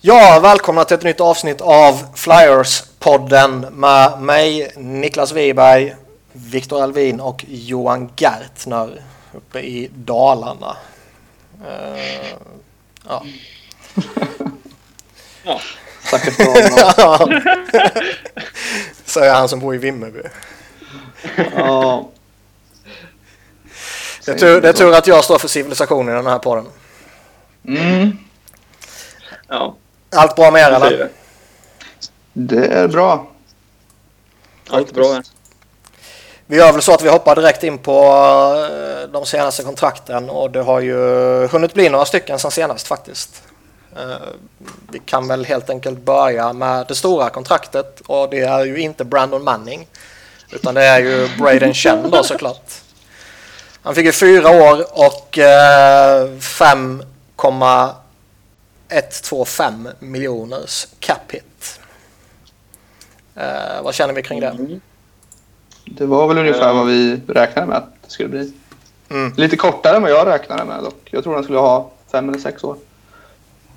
Ja, välkomna till ett nytt avsnitt av Flyers-podden med mig, Niklas Wiberg, Viktor Alvin och Johan Gertner uppe i Dalarna. Uh, ja. ja. Stackars Dalarna. Säger han som bor i Vimmerby. Ja. Det är, tur, det är tur att jag står för civilisationen i den här podden. Mm. Ja. Allt bra med er eller? Det är bra. Allt bra här. Vi gör väl så att vi hoppar direkt in på eh, de senaste kontrakten och det har ju hunnit bli några stycken sen senast faktiskt. Eh, vi kan väl helt enkelt börja med det stora kontraktet och det är ju inte Brandon Manning utan det är ju Braden Chen då såklart. Han fick ju fyra år och 5,125 miljoners cap hit. Eh, vad känner vi kring det? Mm. Det var väl ungefär vad vi räknade med att det skulle bli. Mm. Lite kortare än vad jag räknade med dock. Jag tror han skulle ha fem eller sex år.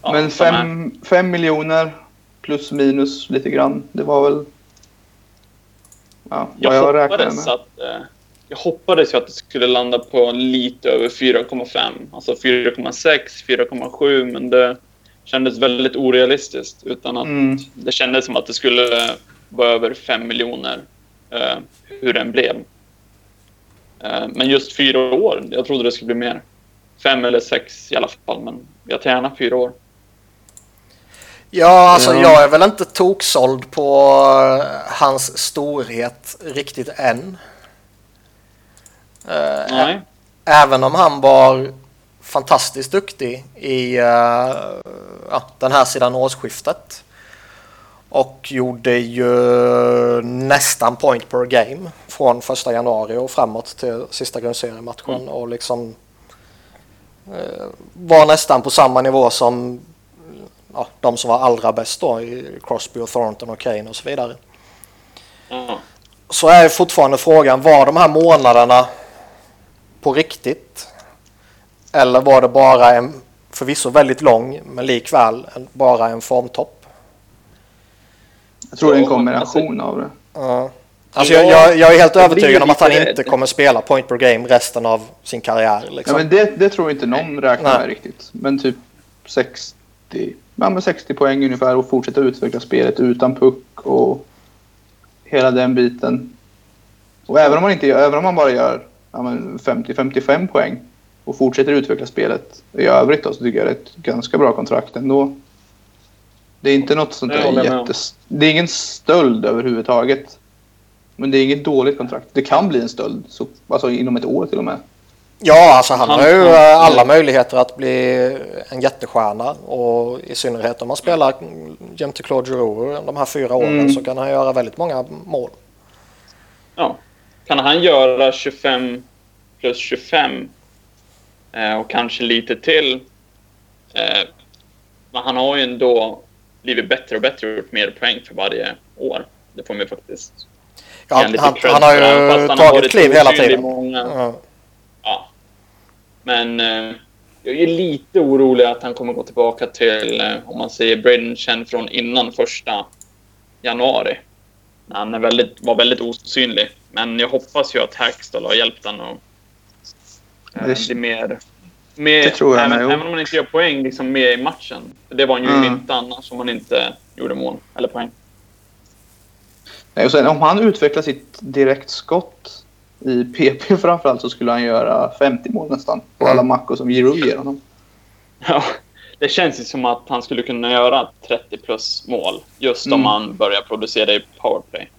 Ja, Men fem, fem miljoner plus minus lite grann. Det var väl ja, Jag, vad jag, räknade hoppades med. att, eh, jag hoppades ju att det skulle landa på lite över 4,5. Alltså 4,6, 4,7 men det kändes väldigt orealistiskt. Utan att Mm. Det kändes som att det skulle vara över 5 miljoner eh, hur den blev. Eh, men just fyra år, jag trodde det skulle bli mer. Fem eller sex i alla fall, men jag tar gärna fyra år. Ja, alltså Ja. jag är väl inte toksåld på eh, hans storhet riktigt än. Eh, Nej. Även om han var fantastiskt duktig i eh, ja, den här sidan årsskiftet. Och gjorde ju nästan point per game från första januari och framåt till sista grundseriematchen. Mm. Och liksom eh, var nästan på samma nivå som ja, de som var allra bäst då i Crosby och Thornton och Kane och så vidare. Ja. Så är fortfarande frågan, var de här månaderna på riktigt? Eller var det bara en, förvisso väldigt lång, men likväl bara en formtopp? Jag tror det är en Ja, kombination av det. Ja. Alltså Ja, jag, jag, jag är helt övertygad om att han inte kommer spela point per game resten av sin karriär. Ja, Liksom. men det, det tror inte någon räknar Nej. med riktigt. Men typ 60, ja, men 60 poäng ungefär och fortsätta utveckla spelet utan puck och hela den biten. Och även om man, inte, gör- även om man bara gör ja, men 50-55 poäng och fortsätter utveckla spelet i övrigt då, så tycker jag det är ett ganska bra kontrakt ändå. Det är inte något sånt Det där jättes... Det är ingen stöld överhuvudtaget. Men det är inget dåligt kontrakt. Det kan bli en stöld, så, alltså inom ett år till och med. Ja, alltså han Han- har ju han- alla möjligheter att bli en jättestjärna och i synnerhet om man spelar jämte Claude Giroux de här fyra åren Mm. så kan han göra väldigt många mål. ja. Kan han göra 25 plus 25 eh, och kanske lite till. Eh, men han har ju ändå blivit bättre och bättre och gjort mer poäng för varje år. Det får man faktiskt Ja, han, han, han har ju han har tagit varit kliv hela tiden. Många, Ja. Ja. Men eh, jag är lite orolig att han kommer gå tillbaka till, eh, om man säger Braden Chen från innan första januari. Han är väldigt, var väldigt osynlig. Men jag hoppas ju att Hackstall har hjälpt honom att eh, Det- bli mer... mer det tror jag även, med, även om man inte gör poäng, liksom mer i matchen. Det var han ju Mm. inte annars om man inte gjorde mål eller poäng. Nej, och sen om han utvecklar sitt direktskott i PP framförallt så skulle han göra 50 mål nästan. På Mm. alla mackor som Giroud ger honom. Ja, det känns ju som att han skulle kunna göra 30 plus mål. Just om Mm. han börjar producera i powerplay.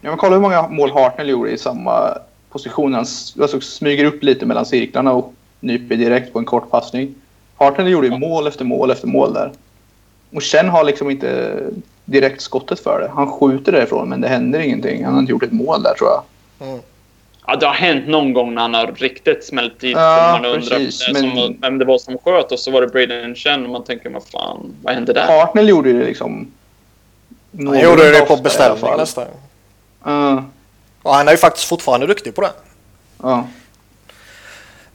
Ja, men kolla hur många mål Hartnell gjorde i samma position. Han s- alltså, smyger upp lite mellan cirklarna och nyper direkt på en kort passning. Hartnell gjorde ju mål efter mål efter mål där. Och Chen har liksom inte direkt skottet för det. Han skjuter därifrån men det händer ingenting. Han har inte gjort ett mål där tror jag. Ja, det har hänt någon gång när han har riktigt smält dit. Ja, man undrar precis, men- som, vem det var som sköt och så var det Braden Chen och man tänker, vad fan, vad hände där? Hartnell gjorde ju det liksom... Han gjorde det på beställning nästan. Ja, Och han är ju faktiskt fortfarande duktig på det. ja.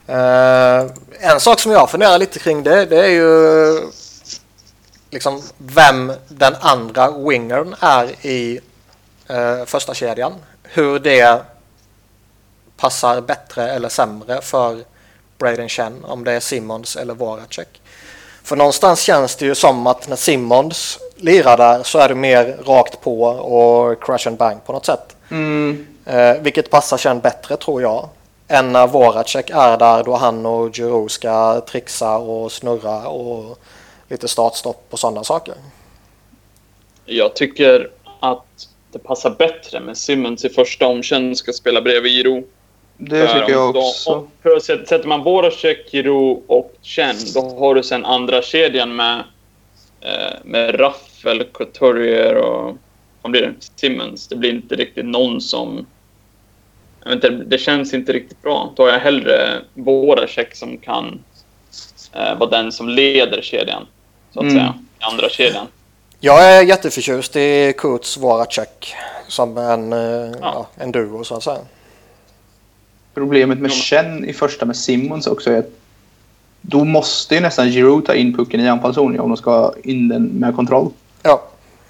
Eh, en sak som jag funderar lite kring det, det är ju liksom vem den andra wingern är i eh, första kedjan. Hur det passar bättre eller sämre för Braden Chen, om det är Simmons eller Voracek. För någonstans känns det ju som att när Simmons lirar där så är det mer rakt på och crash and bang på något sätt. Mm. Eh, vilket passar Chen bättre tror jag. Än när Voracek är där då han och Giroud ska trixa och snurra och lite startstopp och sådana saker. Jag tycker att det passar bättre med Simmons i första om Chen ska spela bredvid Giroud. Det För tycker jag då- också. om- För sätter sätter man Voracek, Giroud och Chen, då har du sen andra kedjan med, eh, med Raffel, Couturier och vad blir det? Simmons. Det blir inte riktigt någon som... Jag vet inte, det känns inte riktigt bra. Då har jag hellre Voracek som kan eh, vara den som leder kedjan, så att Mm. säga. I andra kedjan. Jag är jätteförtjust i Kurtz Voracek som en, eh, ja. en duo så att säga. Problemet med Ja, Chen i första med Simmons också är att då måste ju nästan Giroud ta in pucken i anfallszon om de ska ha in den med kontroll. Ja,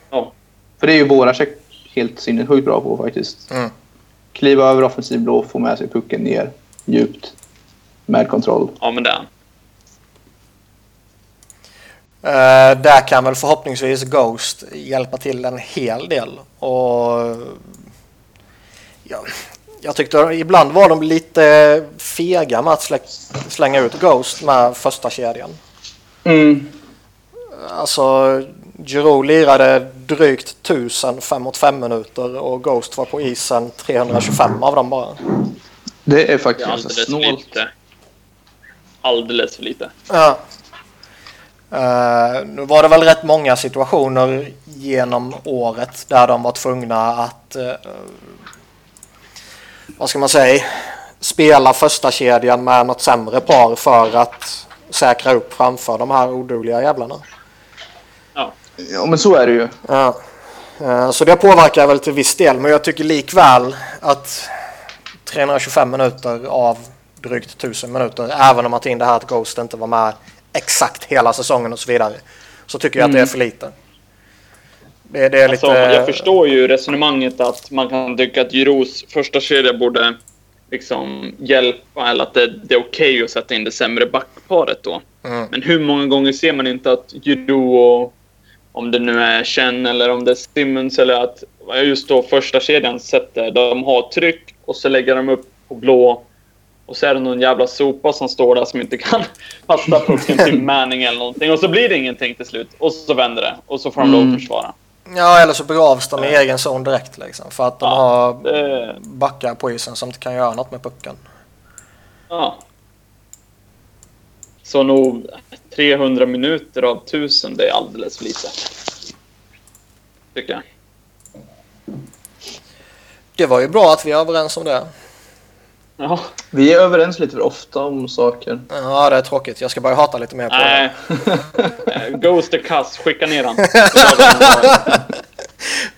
Ja, För det är ju Voracek helt sinnessjukt bra på faktiskt. Mm. Kliva över offensiv blå, få med sig pucken ner djupt med kontroll. ja men det. Eh, där kan väl förhoppningsvis Ghost hjälpa till en hel del. Och ja, jag tyckte ibland var de lite fega med att slä- slänga ut Ghost med första kedjan. Mm. Alltså Giroud lirade drygt 1000 5 mot 5 minuter och Ghost var på isen 325 av dem bara. Det är Det faktiskt är ganska alldeles för snålt. lite. Alldeles för lite. Ja. Eh, nu var det väl rätt många situationer genom året där de var tvungna att eh, vad ska man säga spela första kedjan med något sämre par för att säkra upp framför de här odugliga jävlarna. Ja. Men så är det ju. Ja. Eh, Så det påverkar väl till viss del men jag tycker likväl att 325 minuter av drygt 1000 minuter även om man tar in det här att Ghost inte var med exakt hela säsongen och så vidare så tycker jag att det är Mm. för lite. Det, det är Alltså, lite... jag förstår ju resonemanget att man kan tycka att Giroux första kedja borde liksom hjälpa eller att det, det är okej att sätta in det sämre backparet då. Mm. Men hur många gånger ser man inte att Giroux och om det nu är Chen eller om det är Simmons eller att just då första kedjan sätter, de har tryck och så lägger de upp på blå och så är det någon jävla sopa som står där som inte kan passa pucken till Manning eller någonting och så blir det ingenting till slut och så vänder det och så får de lov Mm. att försvara. Ja, eller så begravs de i egen zon direkt liksom. För att de Ja, har Det, backar på isen som inte kan göra något med pucken. ja. Så nog 300 minuter av 1000, det är alldeles för lite. Tycker jag. Det var ju bra att vi är överens om det. Ja, Vi är överens lite för ofta om saker. Ja, det är tråkigt. Jag ska börja hata lite mer på nej. det. Eh, Ghost är kass, skicka ner han.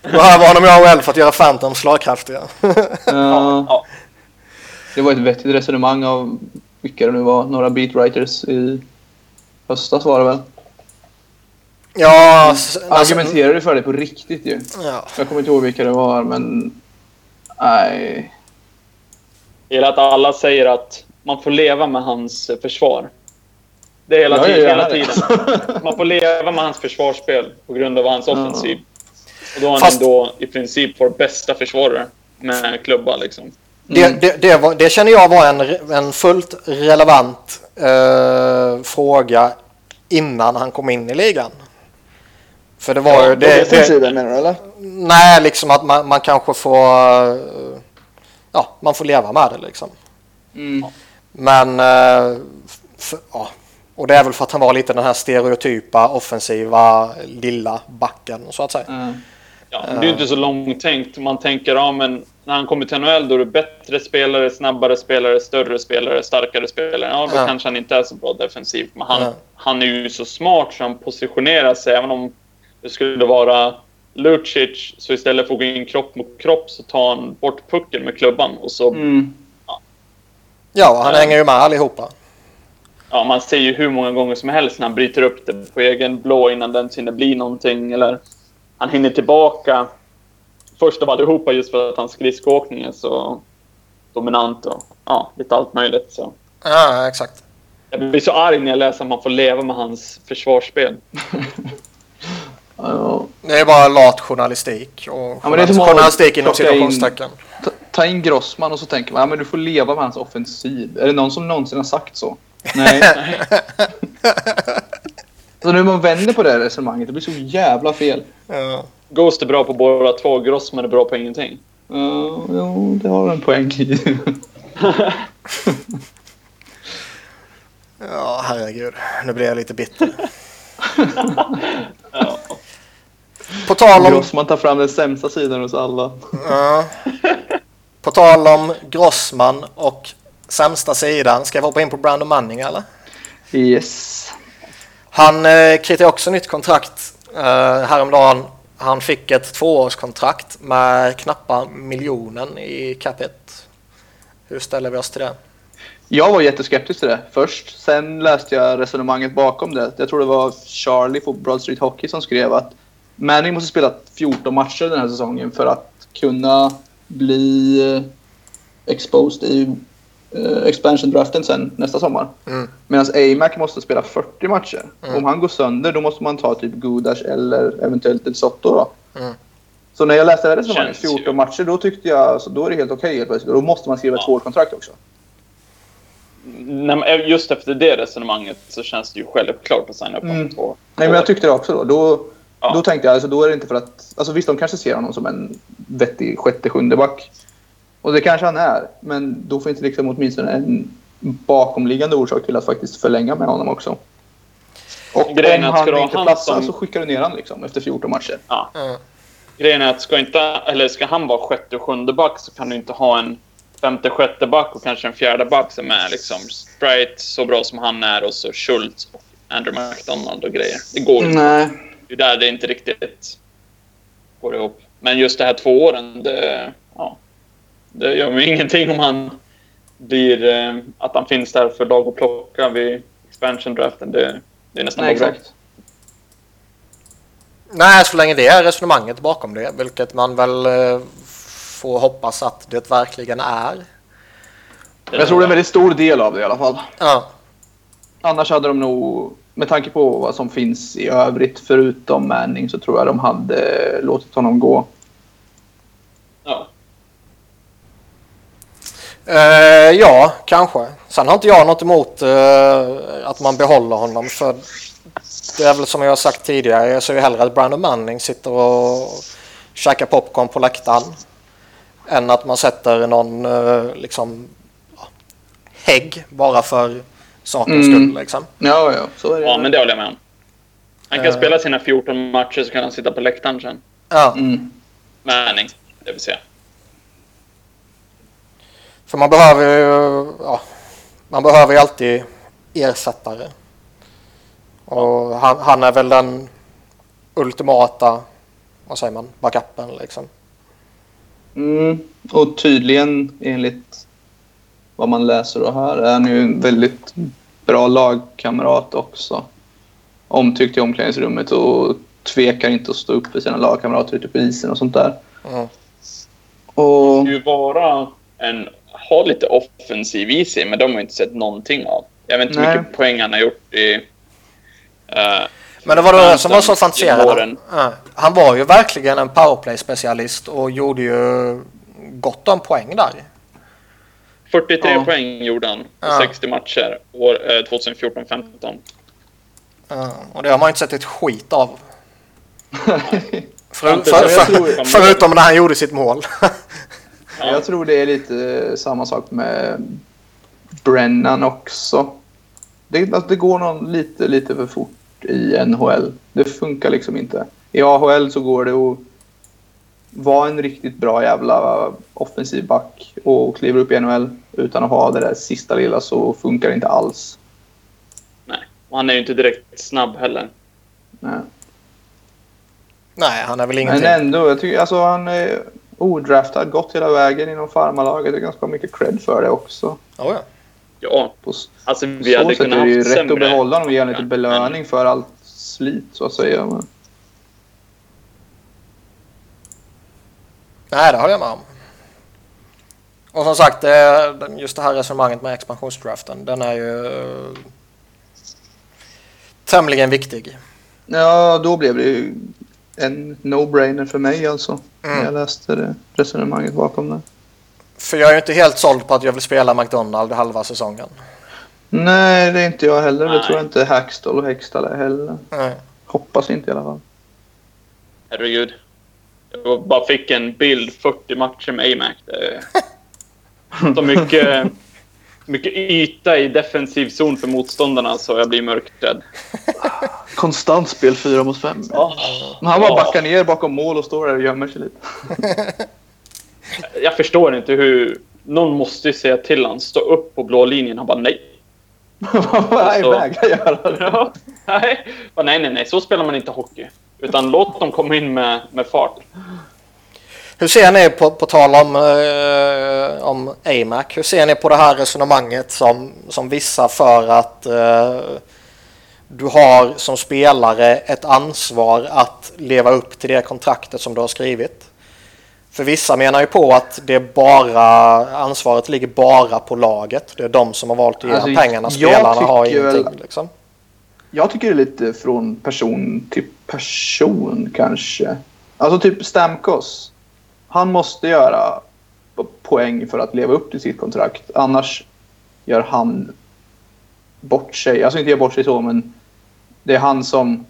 Behöver honom jag själv för att göra Phantom slagkraftiga. Ja, ja. det var ett vettigt resonemang av vilka det nu var. Några beatwriters i höstas var det väl? Ja, s- alltså, Argumenterade för det på riktigt ju. ja. Jag kommer inte ihåg vilka det var, men... Nej. Gillar att alla säger att man får leva med hans försvar. Det är hela, gör tiden, hela tiden. Man får leva med hans försvarsspel på grund av hans Ja. offensiv. Och då har han Fast- då i princip vår bästa försvarare med klubba liksom. Det, det, det, var, det känner jag var en, en fullt relevant eh, fråga innan han kom in i ligan. För det var Ja, ju... Det, det, menar du eller? nej, liksom att man, man kanske får... eh, ja, man får leva med det liksom. Mm. Men... eh, f- ja. Och det är väl för att han var lite den här stereotypa offensiva lilla backen så att säga. Ja. Ja, det är ju inte så långt tänkt. Man tänker, ja men när han kommer till NHL då är det bättre spelare, snabbare spelare, större spelare, starkare spelare. Ja, då Ja. kanske han inte är så bra defensivt. Men han, Ja. han är ju så smart så han positionerar sig. Även om det skulle vara Lucic, så istället för att gå in kropp mot kropp så tar han bort pucken med klubban och så... Mm. Ja, han Ja. hänger ju med allihopa. ja, man ser ju hur många gånger som helst när han bryter upp det på egen blå innan den hinner bli någonting. Eller han hinner tillbaka först av allihopa just för att hans skridskoåkning är så dominant och ja, lite allt möjligt. Så. Ja, exakt. Jag blir så arg när jag läser att man får leva med hans försvarsspel. Ja, Det är bara lat journalistik. Och Ja, men det är som att journalistik inom situationstecken. ta, ta in Grossman och så tänker man ja, men du får leva med hans offensiv. Är det någon som någonsin har sagt så? Nej. så nu man vänder på det här resonemanget, det blir så jävla fel. Ja. Ghost är bra på båda två, Grossman är bra på ingenting. Ja, jo, det har en poäng i. ja, herregud. Nu blir jag lite bitter. Ja. På tal om... Grossman tar fram den sämsta sidan hos alla. Ja. På tal om Grossman och sämsta sidan. Ska vi hoppa in på Brandon Manning eller? Yes. Han eh, kritade också nytt kontrakt eh, häromdagen. Han fick ett tvåårskontrakt med knappa miljonen i capita. Hur ställer vi oss till det? Jag var jätteskeptisk till det först. Sen läste jag resonemanget bakom det. Jag tror det var Charlie på Broad Street Hockey som skrev att Manning måste spela 14 matcher den här säsongen för att kunna bli eh, exposed i expansion draften sen nästa sommar. Mm. Medan AMAC måste spela 40 matcher. Mm. Om han går sönder då måste man ta typ Gudas eller eventuellt ett Sotto då. Mm. Så när jag läste det resonemanget, Känns ju- 14 matcher, då tyckte jag alltså, då är det helt okej helt plötsligt. Då måste man skriva ett Ja. tvåårskontrakt också. Man- Just efter det resonemanget så känns det ju självklart att signa upp honom Mm. på två Nej, men jag tyckte det också då. Då, Ja. då tänkte jag, alltså, då är det inte för att... Alltså visst, de kanske ser honom som en vettig sjätte, sjunde back. Och det kanske han är. Men då finns det liksom åtminstone en bakomliggande orsak till att faktiskt förlänga med honom också. Och Grejen om han inte han platsar som- så skickar du ner honom liksom efter 14 matcher. Ja. Mm. Grejen är att ska, inte, eller ska han vara sjätte och sjunde back så kan du inte ha en femte, sjätte back och kanske en fjärde back som är liksom Sprite så bra som han är och så Schultz och Andrew McDonald och grejer. Det går inte. Nej. Det är där det inte riktigt går ihop. Men just det här två åren, det, det gör mig ingenting om han blir... Eh, att han finns där för lag att plocka vid expansion draften. Det, det är nästan Nej, bra. exakt. Nej, så länge det är resonemanget bakom det, vilket man väl eh, får hoppas att det verkligen är. Men Jag tror det är en väldigt stor del av det i alla fall. Ja, Annars hade de nog, med tanke på vad som finns i övrigt förutom Manning, så tror jag de hade låtit honom gå. Ja. Eh, ja kanske. Sen har inte jag något emot eh, att man behåller honom. För det är väl som jag har sagt tidigare, jag ser ju hellre att Brandon Manning sitter och käkar popcorn på läktaren. Än att man sätter någon eh, liksom hägg bara för sakens Mm. skull. Liksom. Ja, ja, så är det. ja, men det håller jag med om. Han kan Eh. spela sina 14 matcher så kan han sitta på läktaren sen. Ja. Mm. Manning, det vill säga. För man behöver ju, ja, man behöver ju alltid ersättare. Och han, han är väl den ultimata, vad säger man, backupen liksom. Mm. Och tydligen, enligt vad man läser och hör, är han ju en väldigt bra lagkamrat också. Omtyckt i omklädningsrummet och tvekar inte att stå upp för sina lagkamrater ute på isen och sånt där. Mm. Och ju vara en, ha lite offensiv i sig, men de har inte sett någonting av. Jag vet inte hur mycket poäng han har gjort i... eh, Men det var det som var så fantiserande. Ja, han var ju verkligen en powerplay-specialist och gjorde ju gott om poäng där. 43 Ja. poäng gjorde han på Ja. 60 matcher år eh, 2014-15. Ja, och det har man ju inte sett ett skit av. För, för, för, förutom när han gjorde sitt mål. Ja. jag tror det är lite samma sak med Brennan också. Det, alltså, det går någon lite, lite för fort i NHL. Det funkar liksom inte. I AHL så går det att vara en riktigt bra jävla offensiv back och kliva upp i NHL utan att ha det där sista lilla så funkar det inte alls. Nej. Och han är ju inte direkt snabb heller. Nej. Nej, han är väl Men ingenting. ändå, jag tycker alltså han är odraftad, gått hela vägen inom farmarlaget. Det är ganska mycket cred för det också. Oh, ja. Ja, På alltså vi så hade sätt är kunnat det ju rätt att behålla honom och ge honom lite belöning för allt slit så att säga. Men, Nej, det håller jag med om. Och som sagt, det- just det här resonemanget med expansionsdraften, den är ju eh, tämligen viktig. ja, då blev det ju en no-brainer för mig alltså. När jag Mm. läste det resonemanget bakom det. För jag är inte helt såld på att jag vill spela McDonald halva säsongen. Nej, det är inte jag heller. Det Nej. tror jag inte Hackstall och Hextall är heller. Nej. Hoppas inte i alla fall. Herregud. Jag bara fick en bild 40 matcher med AMAC. Det så mycket, mycket yta i defensiv zon för motståndarna så jag blir mörkrädd. Konstant spel 4 mot 5. Men han bara backar ner bakom mål och står där och gömmer sig lite. Jag förstår inte hur... Någon måste ju säga till han stå upp på blå linjen. Han bara nej. Nej, vägrar göra det. Ja, nej. Nej, nej, nej. Så spelar man inte hockey. Utan låt dem komma in med, med fart. Hur ser ni på, på tal om, eh, om AMAC, hur ser ni på det här resonemanget som, som vissa för att eh, du har som spelare ett ansvar att leva upp till det kontraktet som du har skrivit? För vissa menar ju på att det bara, ansvaret ligger bara på laget. Det är de som har valt att ge Alltså, pengarna. Spelarna har tycker ingenting. Liksom. Jag tycker det är lite från person till person kanske. Alltså typ Stamkos. Han måste göra poäng för att leva upp till sitt kontrakt. Annars gör han bort sig. Alltså inte gör bort sig så, men det är han som,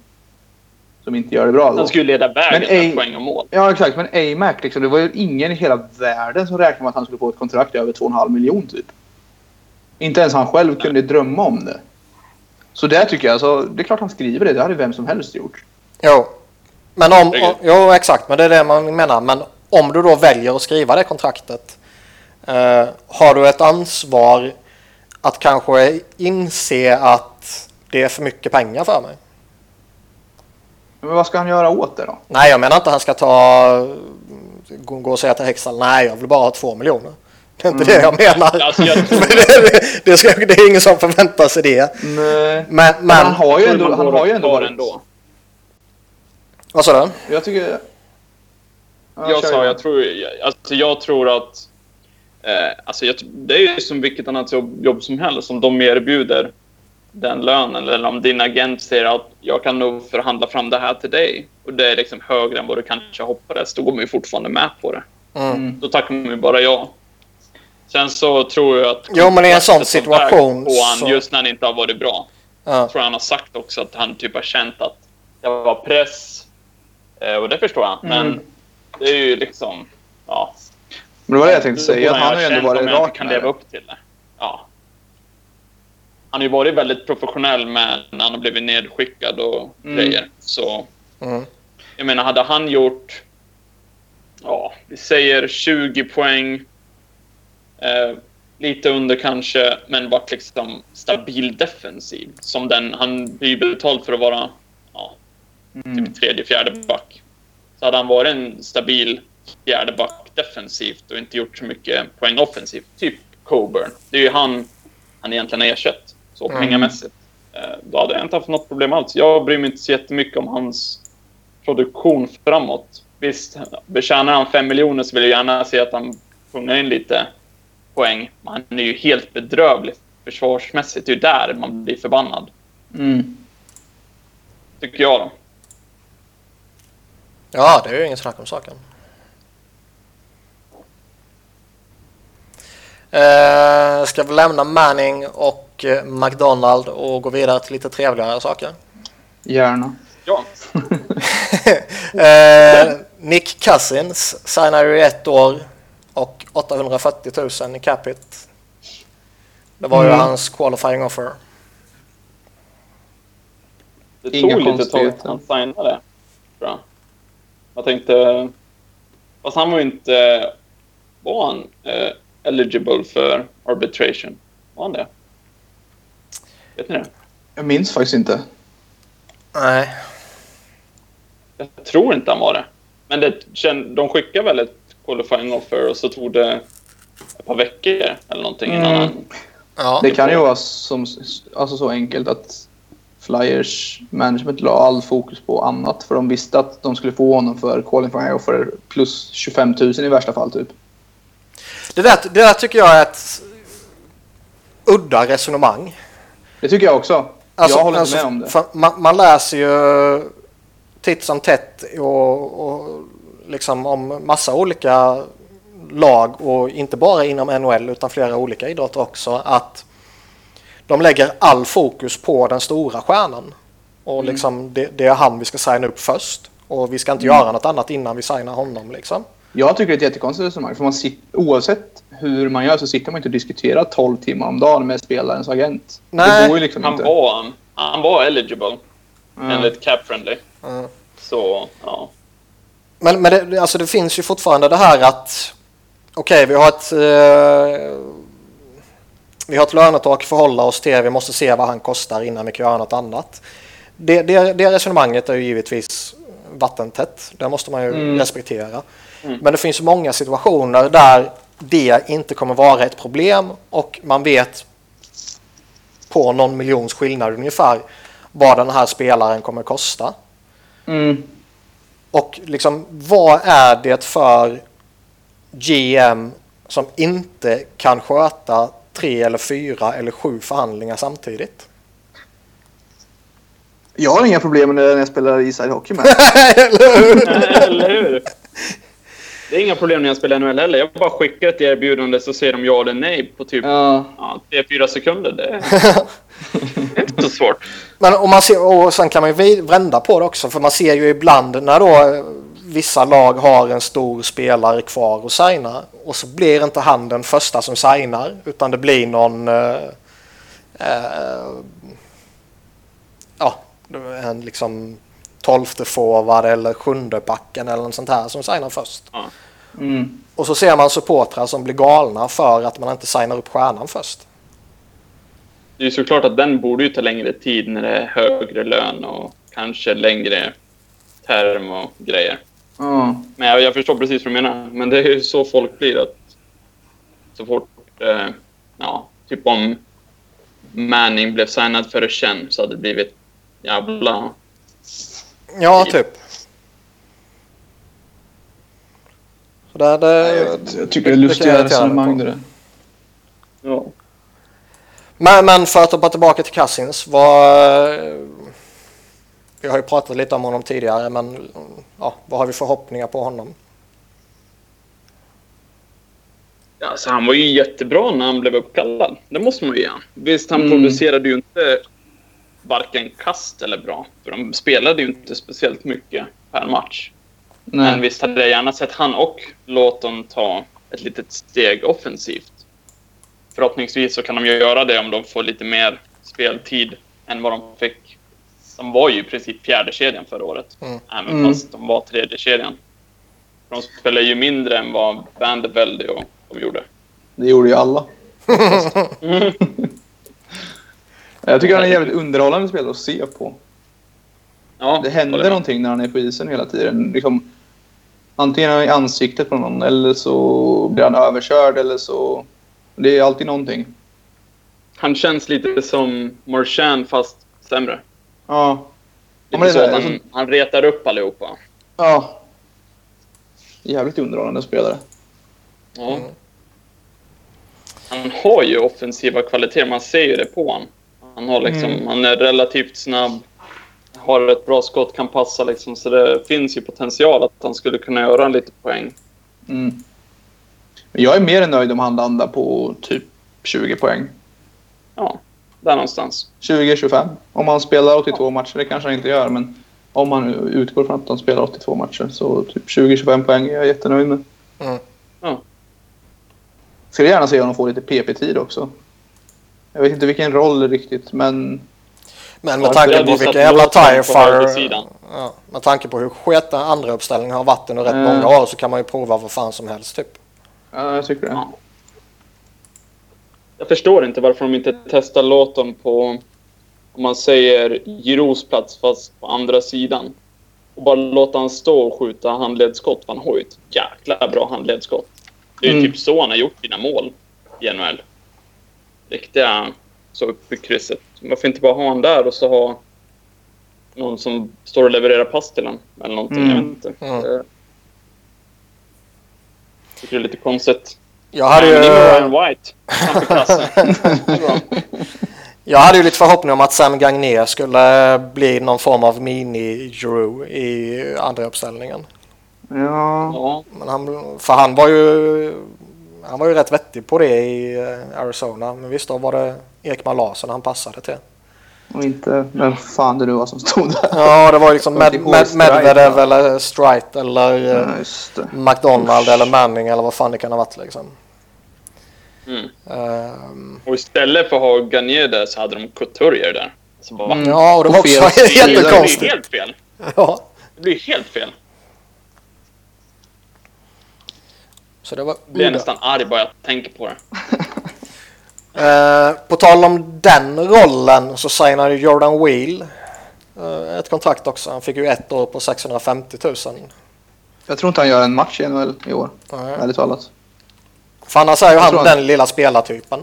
som inte gör det bra. Då. Han skulle leda vägen Men med poäng och mål. Ja, exakt. Men AMAC, liksom, det var ju ingen i hela världen som räknade med att han skulle få ett kontrakt över 2,5 miljon typ. Inte ens han själv kunde drömma om det. Så det tycker jag, alltså, det är klart han skriver det. Det hade vem som helst gjort. Jo, men om, om, jo, exakt, men det är det man menar. Men om du då väljer att skriva det kontraktet, eh, har du ett ansvar att kanske inse att det är för mycket pengar för mig? Men vad ska han göra åt det då? Nej, jag menar inte att han ska ta gå och säga till Hexal, nej, jag vill bara ha två miljoner. Det är inte det jag menar. Alltså, jag det, det, ska, det är ingen som förväntar sig det. Nej. Men, Men han men har ju ändå, han har ju ändå varit... vad sa du? Jag tycker... Ja, Jag kör sa, jag tror, alltså jag tror att... Eh, alltså jag, det är ju som vilket annat jobb, jobb som helst. Om de erbjuder den lönen eller om din agent säger att jag kan nog förhandla fram det här till dig och det är liksom högre än vad du kanske hoppades, då går man ju fortfarande med på det. Mm. Mm. Då tackar man ju bara ja. Sen så tror jag att... Jo, men i en sån situation På han, så- just när han inte har varit bra. Ja. Jag tror han har sagt också att han typ har känt att det var press. Eh, och det förstår jag. Men Mm. Det är ju liksom... Ja. Men det var det jag tänkte säga. Att han har ju ändå varit rak kan leva upp till det. Ja. Han har ju varit väldigt professionell med när han har blivit nedskickad och Mm. grejer. Så Mm. jag menar, hade han gjort... Ja, vi säger 20 poäng. Eh, lite under kanske, men varit liksom stabil defensiv. Som den, han blir betald för att vara ja, Mm. typ tredje, fjärde back. Så hade han varit en stabil fjärde back defensivt och inte gjort så mycket poäng offensivt, typ Coburn. Det är ju han han egentligen har ersatt, så Mm. pengamässigt. Eh, Då hade jag inte haft något problem alls. Jag bryr mig inte så jättemycket om hans produktion framåt. Visst, betjänar han fem miljoner så vill jag gärna se att han pungar in lite poäng. Men han är ju helt bedrövlig försvarsmässigt. Det är ju där man blir förbannad, Mm. tycker jag. Då. Ja, det är ju ingen snack om saken. Eh, ska vi lämna Manning och eh, McDonald och gå vidare till lite trevligare saker? Gärna. Ja, eh, Nick Cousins signar ju ett år och 840 000 i capita. Det var ju Mm. hans qualifying offer. det Inga tog lite tag att han signade. Tror jag. tänkte... Fast han var ju inte... Var han eh, eligible för arbitration? Var han det? Vet ni det? Jag minns faktiskt inte. Nej, Jag tror inte han var det. Men det, de skickade väl ett qualifying offer och så tog det ett par veckor eller någonting innan Mm. han... Ja. Det kan ju vara som, alltså så enkelt att Flyers management la all fokus på annat. För de visste att de skulle få honom för qualifying och för plus 25 000 i värsta fall typ. Det, där, det där tycker jag är ett udda resonemang. Det tycker jag också. Alltså, jag håller alltså, inte med om det. Man, man läser ju titt som tätt och, och liksom om massa olika lag och inte bara inom NHL utan flera olika idrotter också att de lägger all fokus på den stora stjärnan. Och Mm. liksom det, det är han vi ska signa upp först. Och vi ska inte Mm. göra något annat innan vi signar honom liksom. Jag tycker det är ett jättekonstigt resonemang. För man sit, oavsett hur man gör så sitter man inte och diskuterar 12 timmar om dagen med spelarens agent. Nej, det går ju liksom Han inte. var, han var eligible Ja. enligt cap friendly. Mm. Så, ja. Men, men det, alltså det finns ju fortfarande det här att okej, vi har ett eh, vi har ett lönetak att förhålla oss till. Vi måste se vad han kostar innan vi kan göra något annat. Det, det, det resonemanget är ju givetvis vattentätt. Det måste man ju Mm. respektera. Mm. Men det finns många situationer där det inte kommer vara ett problem och man vet på någon miljons skillnad ungefär vad den här spelaren kommer kosta. Mm. Och liksom, vad är det för GM som inte kan sköta tre eller fyra eller sju förhandlingar samtidigt? Jag har inga problem med det när jag spelar iside hockey med. eller hur? Eller hur? Det är inga problem när jag spelar NHL heller. Jag bara skickar ett erbjudande så säger de ja eller nej på typ ja. ja, 3-4 sekunder. Det är, det är inte så svårt. Men om man ser, och sen kan man ju vända på det också för man ser ju ibland när då vissa lag har en stor spelare kvar att signa och så blir inte han den första som signar utan det blir någon eh, eh, ja, en liksom tolfte forward eller sjunde backen eller något sånt här som signar först. Mm. Och så ser man supportrar som blir galna för att man inte signar upp stjärnan först. Det är såklart att den borde ju ta längre tid när det är högre lön och kanske längre term och grejer. Ja. Men jag, jag förstår precis vad du menar. Men det är ju så folk blir. att Så fort, eh, ja, typ om Manning blev signad för Chen så hade det blivit jävla... Ja, typ. Så där, det, Jag, jag tycker det är lustiga resonemang det där. Ja. Men, men för att hoppa tillbaka till Cousins. Vad, vi har ju pratat lite om honom tidigare, men ja, vad har vi för förhoppningar på honom? Alltså, han var ju jättebra när han blev uppkallad. Det måste man ju ge. Visst, han Mm. producerade ju inte varken kast eller bra. För de spelade ju inte speciellt mycket per match. Men Nej. visst hade jag gärna sett han och Låton ta ett litet steg offensivt. Förhoppningsvis så kan de göra det om de får lite mer speltid än vad de fick. De var ju i princip fjärde kedjan förra året. Mm. Även Mm. fast de var tredje kedjan. De spelar ju mindre än vad Vandervelde och de gjorde. Det gjorde ju alla. Jag tycker han är jävligt underhållande spelare att se på. Ja, Det händer med. någonting när han är på isen hela tiden. Liksom, antingen i ansiktet på någon eller så blir han överkörd eller så... Det är alltid någonting. Han känns lite som Marchand fast sämre. Ja. Ja, det är så så här, han, alltså- han retar upp allihopa. Ja. Jävligt underhållande spelare. Ja. Mm. Han har ju offensiva kvaliteter, man ser ju det på honom. Han, har liksom, Mm. han är relativt snabb, har ett bra skott, kan passa liksom. Så det finns ju potential att han skulle kunna göra en lite poäng. Mm. Jag är mer än nöjd om han landar på typ 20 poäng. Ja, där någonstans. 20-25. Om han spelar 82 matcher, det kanske han inte gör, men om man utgår från att han spelar 82 matcher så typ 20-25 poäng är jag jättenöjd med. Mm. Ja. Skulle gärna se honom få lite PP-tid också. Jag vet inte vilken roll riktigt, men Men med tanke på satt jävla Låton tire på fire... högersidan. Ja, med tanke på hur sket den andra uppställningen har varit under rätt Mm. många år så kan man ju prova vad fan som helst typ. ja, jag tycker det. Ja. Jag förstår inte varför de inte testar Låton på, om man säger Giroux plats fast på andra sidan. Och bara låta han stå och skjuta handledsskott. Han har ju ett jäkla bra handledsskott. Det är Mm. typ så han har gjort sina mål i NHL. riktiga så upp i krysset. Varför inte bara ha honom där och så ha någon som står och levererar pass till honom eller någonting. Mm. Jag vet inte. Mm. Jag tycker det är lite konstigt. Jag hade ju, Ryan White. Jag hade ju lite förhoppning om att Sam Gagner skulle bli någon form av mini-Drew i andra uppställningen. Ja, Ja, Men han, för han var ju han var ju rätt vettig på det i eh, Arizona. Men visst, då var det Ekman Larsson han passade till. Och inte vem fan det nu var som stod där. Ja, det var liksom Jag Med, ihåg Med, Medvedev eller Strite eller eh, Ja. McDonald eller Manning eller vad fan det kan ha varit liksom. mm. Ehm, Och istället för att ha Garnier där så hade de Couturier där. Så bara, Mm. ja, och det var också fel sida. Det blir jättekonstigt. helt fel. Ja, Det blir helt fel. så det var Jag blir udda. nästan arg bara jag tänker på det. Eh, på tal om den rollen så signade Jordan Wheel eh, ett kontrakt också. Han fick ju ett år på 650 000. Jag tror inte han gör en match i NHL i år, Nej. ärligt talat. För annars är ju Jag han tror den lilla spelartypen.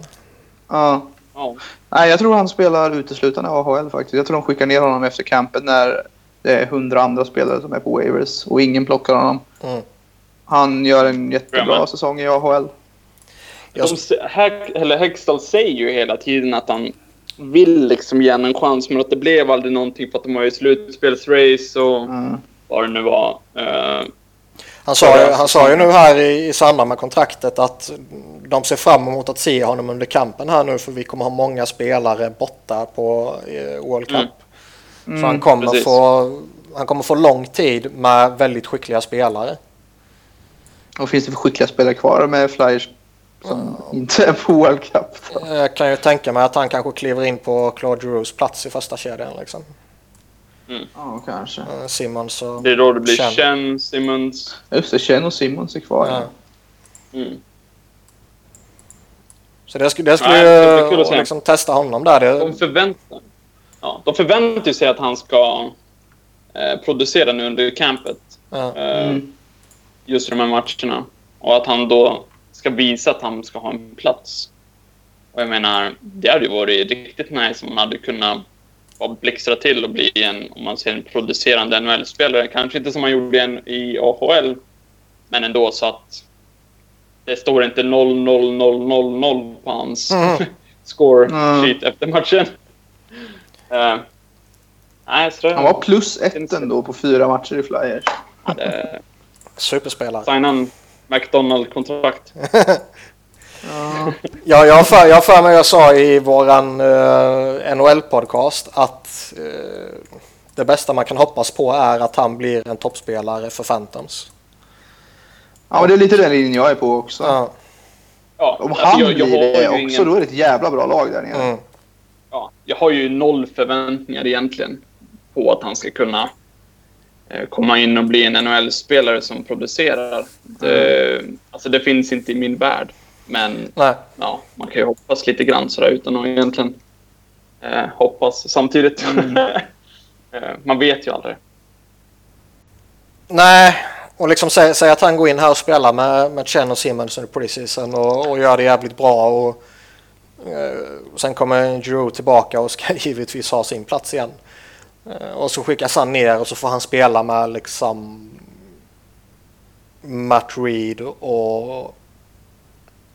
Ja. Ja. Nej, jag tror han spelar uteslutande AHL faktiskt. Jag tror de skickar ner honom efter campet när det är hundra andra spelare som är på waivers och ingen plockar honom. Mm. Han gör en jättebra säsong i AHL. Jag- De, eller Hextall säger ju hela tiden att han vill liksom ge en chans, men att det blev aldrig någonting för att de var i slutspelsrace och Mm. vad det nu var. Eh, Han sa, ju, han sa ju nu här i, i samband med kontraktet att de ser fram emot att se honom under kampen här nu för vi kommer ha många spelare borta på eh, World Cup. Mm. Så han kommer, precis. få, han kommer få lång tid med väldigt skickliga spelare. Och finns det för skickliga spelare kvar med Flyers som inte är på World Cup? Då? Jag kan ju tänka mig att han kanske kliver in på Claude Giroux plats i första kedjan. Liksom. Ja, kanske. Eh, Simmons och det är då det blir Chen. Chen, Simmons. Just det, Chen och Simmons är kvar. Ja. Mm. Så det skulle, det skulle Nej, det kul liksom testa honom där. Det, De förväntar, ja, de förväntar sig att han ska eh, producera nu under campet. ja. Eh, Mm. Just i de här matcherna. Och att han då ska visa att han ska ha en plats. Och jag menar, det hade ju varit riktigt nice om man hade kunnat bara blixtra till och bli en, om man säger en producerande NHL-spelare. Kanske inte som man gjorde en i AHL, men ändå så att det står inte 0 0 0 0 0 på hans Mm. score Mm. sheet efter matchen. Eh, nej, så det, Han var plus ett ändå på fyra matcher i Flyers. hade Superspelare. signa en McDonald-kontrakt. Ja. Ja, jag har för, jag för mig jag sa i våran eh, NHL-podcast att eh, det bästa man kan hoppas på är att han blir en toppspelare för Phantoms. ja, men det är lite den linjen jag är på också. Ja, Ja, Om alltså, han jag, jag blir har det också, ingen- då är det ett jävla bra lag där nere. mm. ja, jag har ju noll förväntningar egentligen på att han ska kunna komma in och bli en NHL-spelare som producerar. Det, alltså det finns inte i min värld. Men Nej, ja, man kan ju hoppas lite grann sådär utan att egentligen eh, hoppas samtidigt. eh, man vet ju aldrig. Nej, och liksom säga säg att han går in här och spelar med, med Chen och Simmons under preseason och, och gör det jävligt bra. Och, eh, sen kommer Giroux tillbaka och ska givetvis ha sin plats igen. Eh, och så skickas han ner och så får han spela med liksom Matt Reed och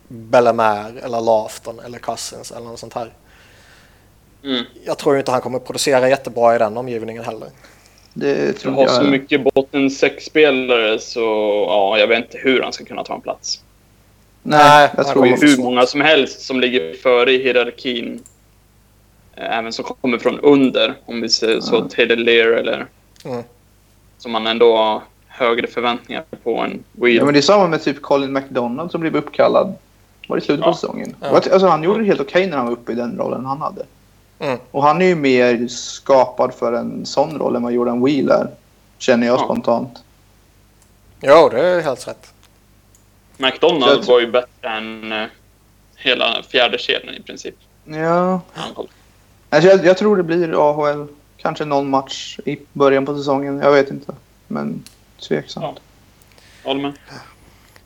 Bellemare eller Lafton eller Cousins eller något sånt här. Mm. Jag tror inte han kommer producera jättebra i den omgivningen heller. Det tror har jag. så mycket botten sex-spelare så ja, jag vet inte hur han ska kunna ta en plats. Nej, jag tror Det är hur många som helst som ligger före i hierarkin. Eh, Även som kommer från under, om vi säger så. Mm. Taylor Lear eller... Mm. Som man ändå har högre förväntningar på en Wheel. Ja, men det är samma med typ Colin McDonald som blev uppkallad. Var det i slutet på Ja. säsongen? Ja. Alltså, han gjorde det helt okej när han var uppe i den rollen han hade. Mm. Och han är ju mer skapad för en sån roll än vad Jordan Wheel är. Känner jag Ja. spontant. Jo, det är helt rätt. McDonald var ju bättre än eh, hela fjärde kedjan i princip. Ja. Alltså, jag, jag tror det blir AHL. Kanske någon match i början på säsongen. Jag vet inte. Men tveksamt. Ja. Håller med.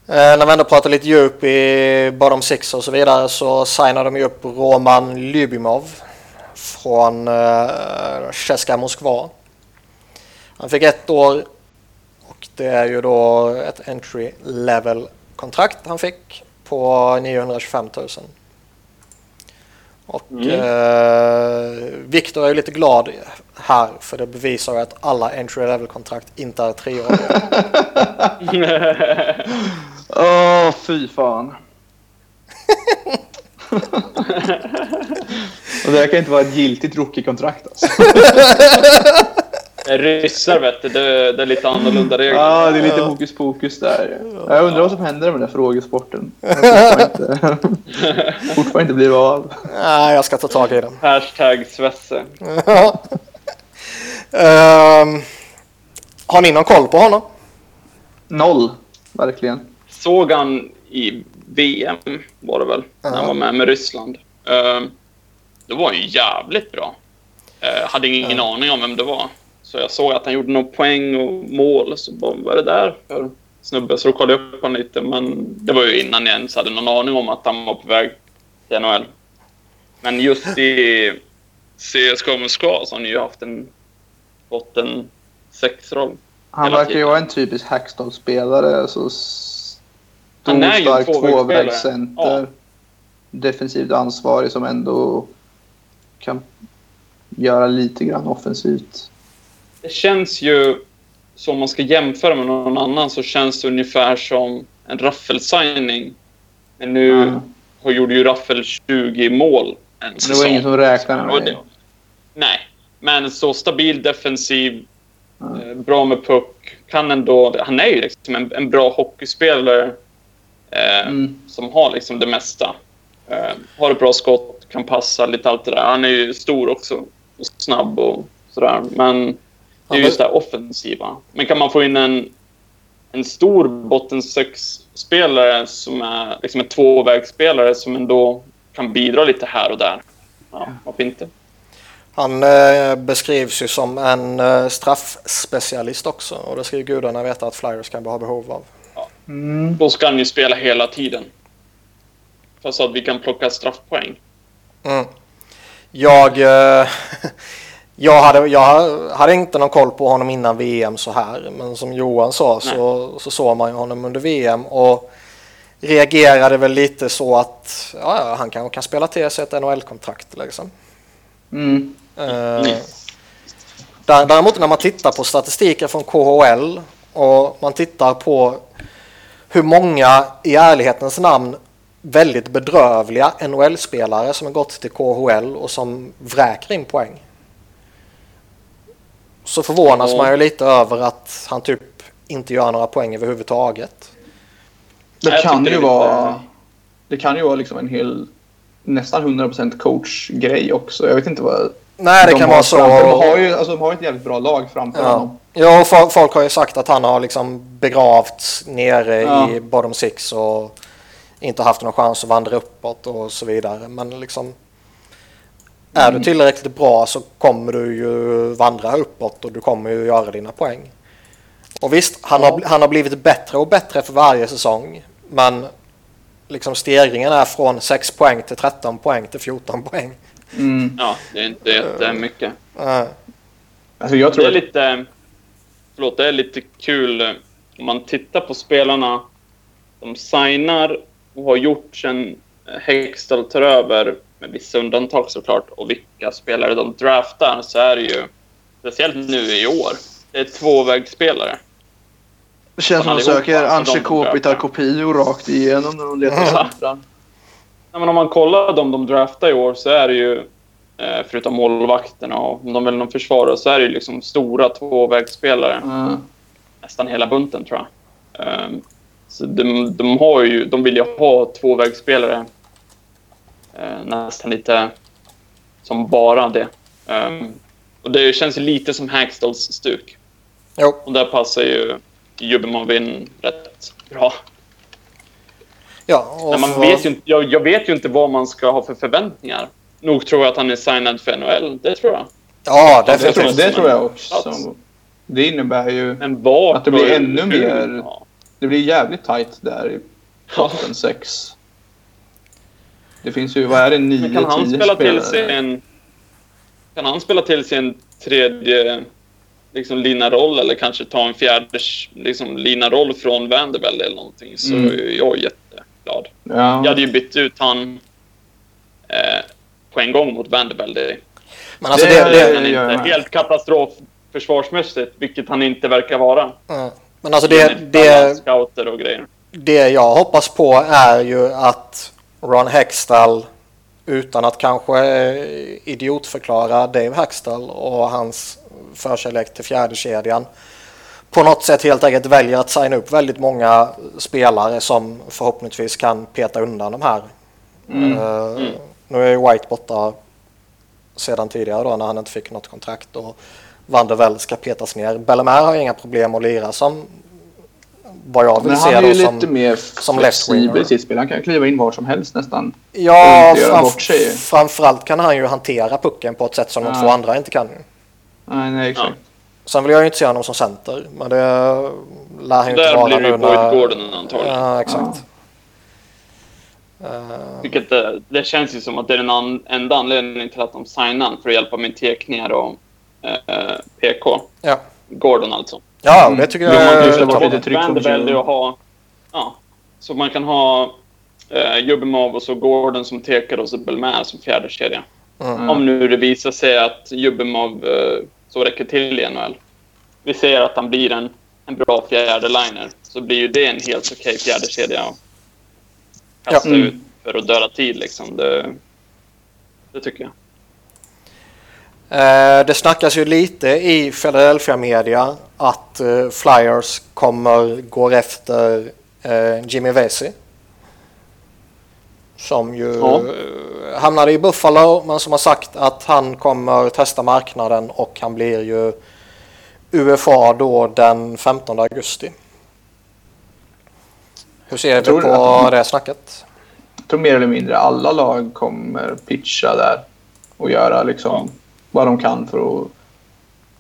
Eh, när vi ändå pratar lite djup i bottom six och så vidare så signade de ju upp Roman Lybimov från eh, Cheska Moskva. Han fick ett år och det är ju då ett entry level kontrakt han fick på 925 000. Och Mm. eh, Viktor är ju lite glad här för det bevisar att alla entry level kontrakt inte är treåriga. Åh, fy fan. Och det här kan inte vara ett giltigt rookie-kontrakt alltså. Ryssar vet du, det, det är lite annorlunda regler. Ja, det är lite hokus pokus där. Jag undrar vad som händer med den där frågesporten. Fortfarande inte, fortfarande inte blir av. Nej, jag ska ta tag i den. Hashtag Svesse. Ja. Ehm, har ni någon koll på honom? Noll, verkligen. Såg han i VM var det väl, när han var med med Ryssland. Uh, det var ju jävligt bra. Eh, hade ingen aning om vem det var. Så jag såg att han gjorde någon poäng och mål. Så bara, vad är det där för snubbe? Så då kollade jag upp honom lite. Men det var ju innan jag ens hade någon aning om att han var på väg till NHL. Men just i CSKA Moskva så har han ju haft en, fått en sexroll. Han verkar ju vara en typisk Hackstall-spelare. Så stor, stark tvåvägscenter. Ja. Defensivt ansvarig som ändå kan göra lite grann offensivt. Det känns ju, som om man ska jämföra med någon annan, så känns det ungefär som en Raffel-signing. Men nu Mm. har gjorde ju Raffel 20 mål en Men det var ingen som räknade med det-. Nej, men så stabil defensiv, Mm. bra med puck. Kan ändå, han är ju liksom en, en bra hockeyspelare eh, Mm. som har liksom det mesta. Eh, har ett bra skott, kan passa, lite allt det där. Han är ju stor också och snabb och sådär. Men det Ja, är just det offensiva. Men kan man få in en, en stor botten sex-spelare som är liksom en tvåvägsspelare som ändå kan bidra lite här och där. Ja, varför inte? Han eh, beskrivs ju som en eh, straffspecialist också och det ska ju gudarna veta att Flyers kan ha behov av. Mm. Då ska han ju spela hela tiden. Så att vi kan plocka straffpoäng. Mm. Jag, eh, jag, hade, jag hade inte någon koll på honom innan VM så här men som Johan sa så, så såg man ju honom under VM och reagerade väl lite så att ja, han kanske kan spela till sig ett NHL-kontrakt liksom. Mm. Där- Däremot när man tittar på statistiken från KHL och man tittar på hur många i ärlighetens namn väldigt bedrövliga NHL-spelare som har gått till KHL och som vräker in poäng. Så förvånas Ja. man ju lite över att han typ inte gör några poäng överhuvudtaget. Det kan ju det var vara... lite- Det kan ju vara liksom en hel... Nästan 100% coach-grej också. Jag vet inte vad... Nej, det de kan vara så. framför. De har ju alltså, de har ett jävligt bra lag framför Ja, honom. ja och fo- folk har ju sagt att han har liksom begravts nere Ja. i bottom six och inte haft någon chans att vandra uppåt och så vidare. Men liksom är Mm. du tillräckligt bra så kommer du ju vandra uppåt och du kommer ju göra dina poäng. Och visst, han, Ja. har, han har blivit bättre och bättre för varje säsong. Men liksom stegringen är från 6 poäng till 13 poäng till 14 poäng. Mm. Ja, det är inte jättemycket. Uh, Alltså jag tror Det är lite... Förlåt, det är lite kul om man tittar på spelarna de signar och har gjort sen Hextall tar över, med vissa undantag såklart, och vilka spelare de draftar, så är det ju, speciellt nu i år, det är tvåvägsspelare. Det känns som de söker alltså, Anche de Kopitar draftar. Kopio rakt igenom när de letar Ja. Nej, men om man kollar dem de draftar i år så är det ju, eh, förutom målvakterna och om de vill någon försvarare, så är det ju liksom stora tvåvägsspelare. Mm. nästan hela bunten tror jag. Ehm, så de, de, har ju, de vill ju ha tvåvägsspelare nästan lite som bara det. Ehm, och det känns ju lite som Hackstalls stuk. jo. Och där passar ju Jubbemovin rätt bra. Ja, och Men man vet ju inte, jag, jag vet ju inte vad man ska ha för förväntningar. Nog tror jag att han är signad för NHL, det tror jag. Ja, Det, tror, definitivt. det tror jag också. Plats. Det innebär ju... Att det blir ännu mer- Ja. Det det blir jävligt tight där i Ja. botten 6. Det finns ju, vad är det, 9 Men kan han spela till sig en... Kan han spela till sig en tredje liksom, lina-roll eller kanske ta en fjärde liksom, lina-roll från Vanderbilt eller någonting så Mm. är jag jätteglad. Ja. Jag hade ju bytt ut han eh, på en gång mot Vanderbilt. Det, Men alltså Det- det, det det, är jag inte med. helt katastrof försvarsmässigt, vilket han inte verkar vara. ja. men alltså det, det, Scouter och grejer. det jag hoppas på är ju att Ron Hextall utan att kanske eh, idiotförklara Dave Hextall och hans förkärlek till fjärde kedjan på något sätt helt enkelt väljer att signa upp väldigt många spelare som förhoppningsvis kan peta undan de här. Mm. Eh, Nu är ju White borta sedan tidigare då när han inte fick något kontrakt och Van der Vel ska petas ner. Bellemare har inga problem att lira som vad jag vill Men se han är ju då som... lite mer som left winger. flexibel i sitt spel. Han kan kliva in var som helst nästan. Ja, framf- framförallt kan han ju hantera pucken på ett sätt som de Ja. två andra inte kan. Nej, nej exakt. Sen vill jag ju inte se honom som center, men det lär han ju inte Där vara blir det ju Boyd. Gordon antagligen. Ja, exakt. Eh, Vilket det, det känns ju som att det är den an, enda anledningen till att de signar för att hjälpa med tekningar och eh, PK. ja. Gordon alltså. Ja, Mm. det tycker Jo, jag man kan ju är släppa lite och ha... Ja. Så man kan ha eh, Jubimov och så Gordon som tekare och så Belmare som fjärde kedja. Mm. Om nu det visar sig att Jubimov eh, så räcker till i NHL. Vi ser att han blir en, en bra fjärde liner så blir ju det en helt okej fjärde kedja att kasta Ja. Mm. ut för att döda tid liksom. Det, det tycker jag. Eh, det snackas ju lite i Philadelphia media att eh, Flyers kommer gå efter eh, Jimmy Vesey. Som ju Ja. hamnade i Buffalo men som har sagt att han kommer testa marknaden och han blir ju UFA då den 15 augusti. Hur ser du på att- det snacket? Jag tror mer eller mindre alla lag kommer pitcha där och göra liksom vad de kan för att,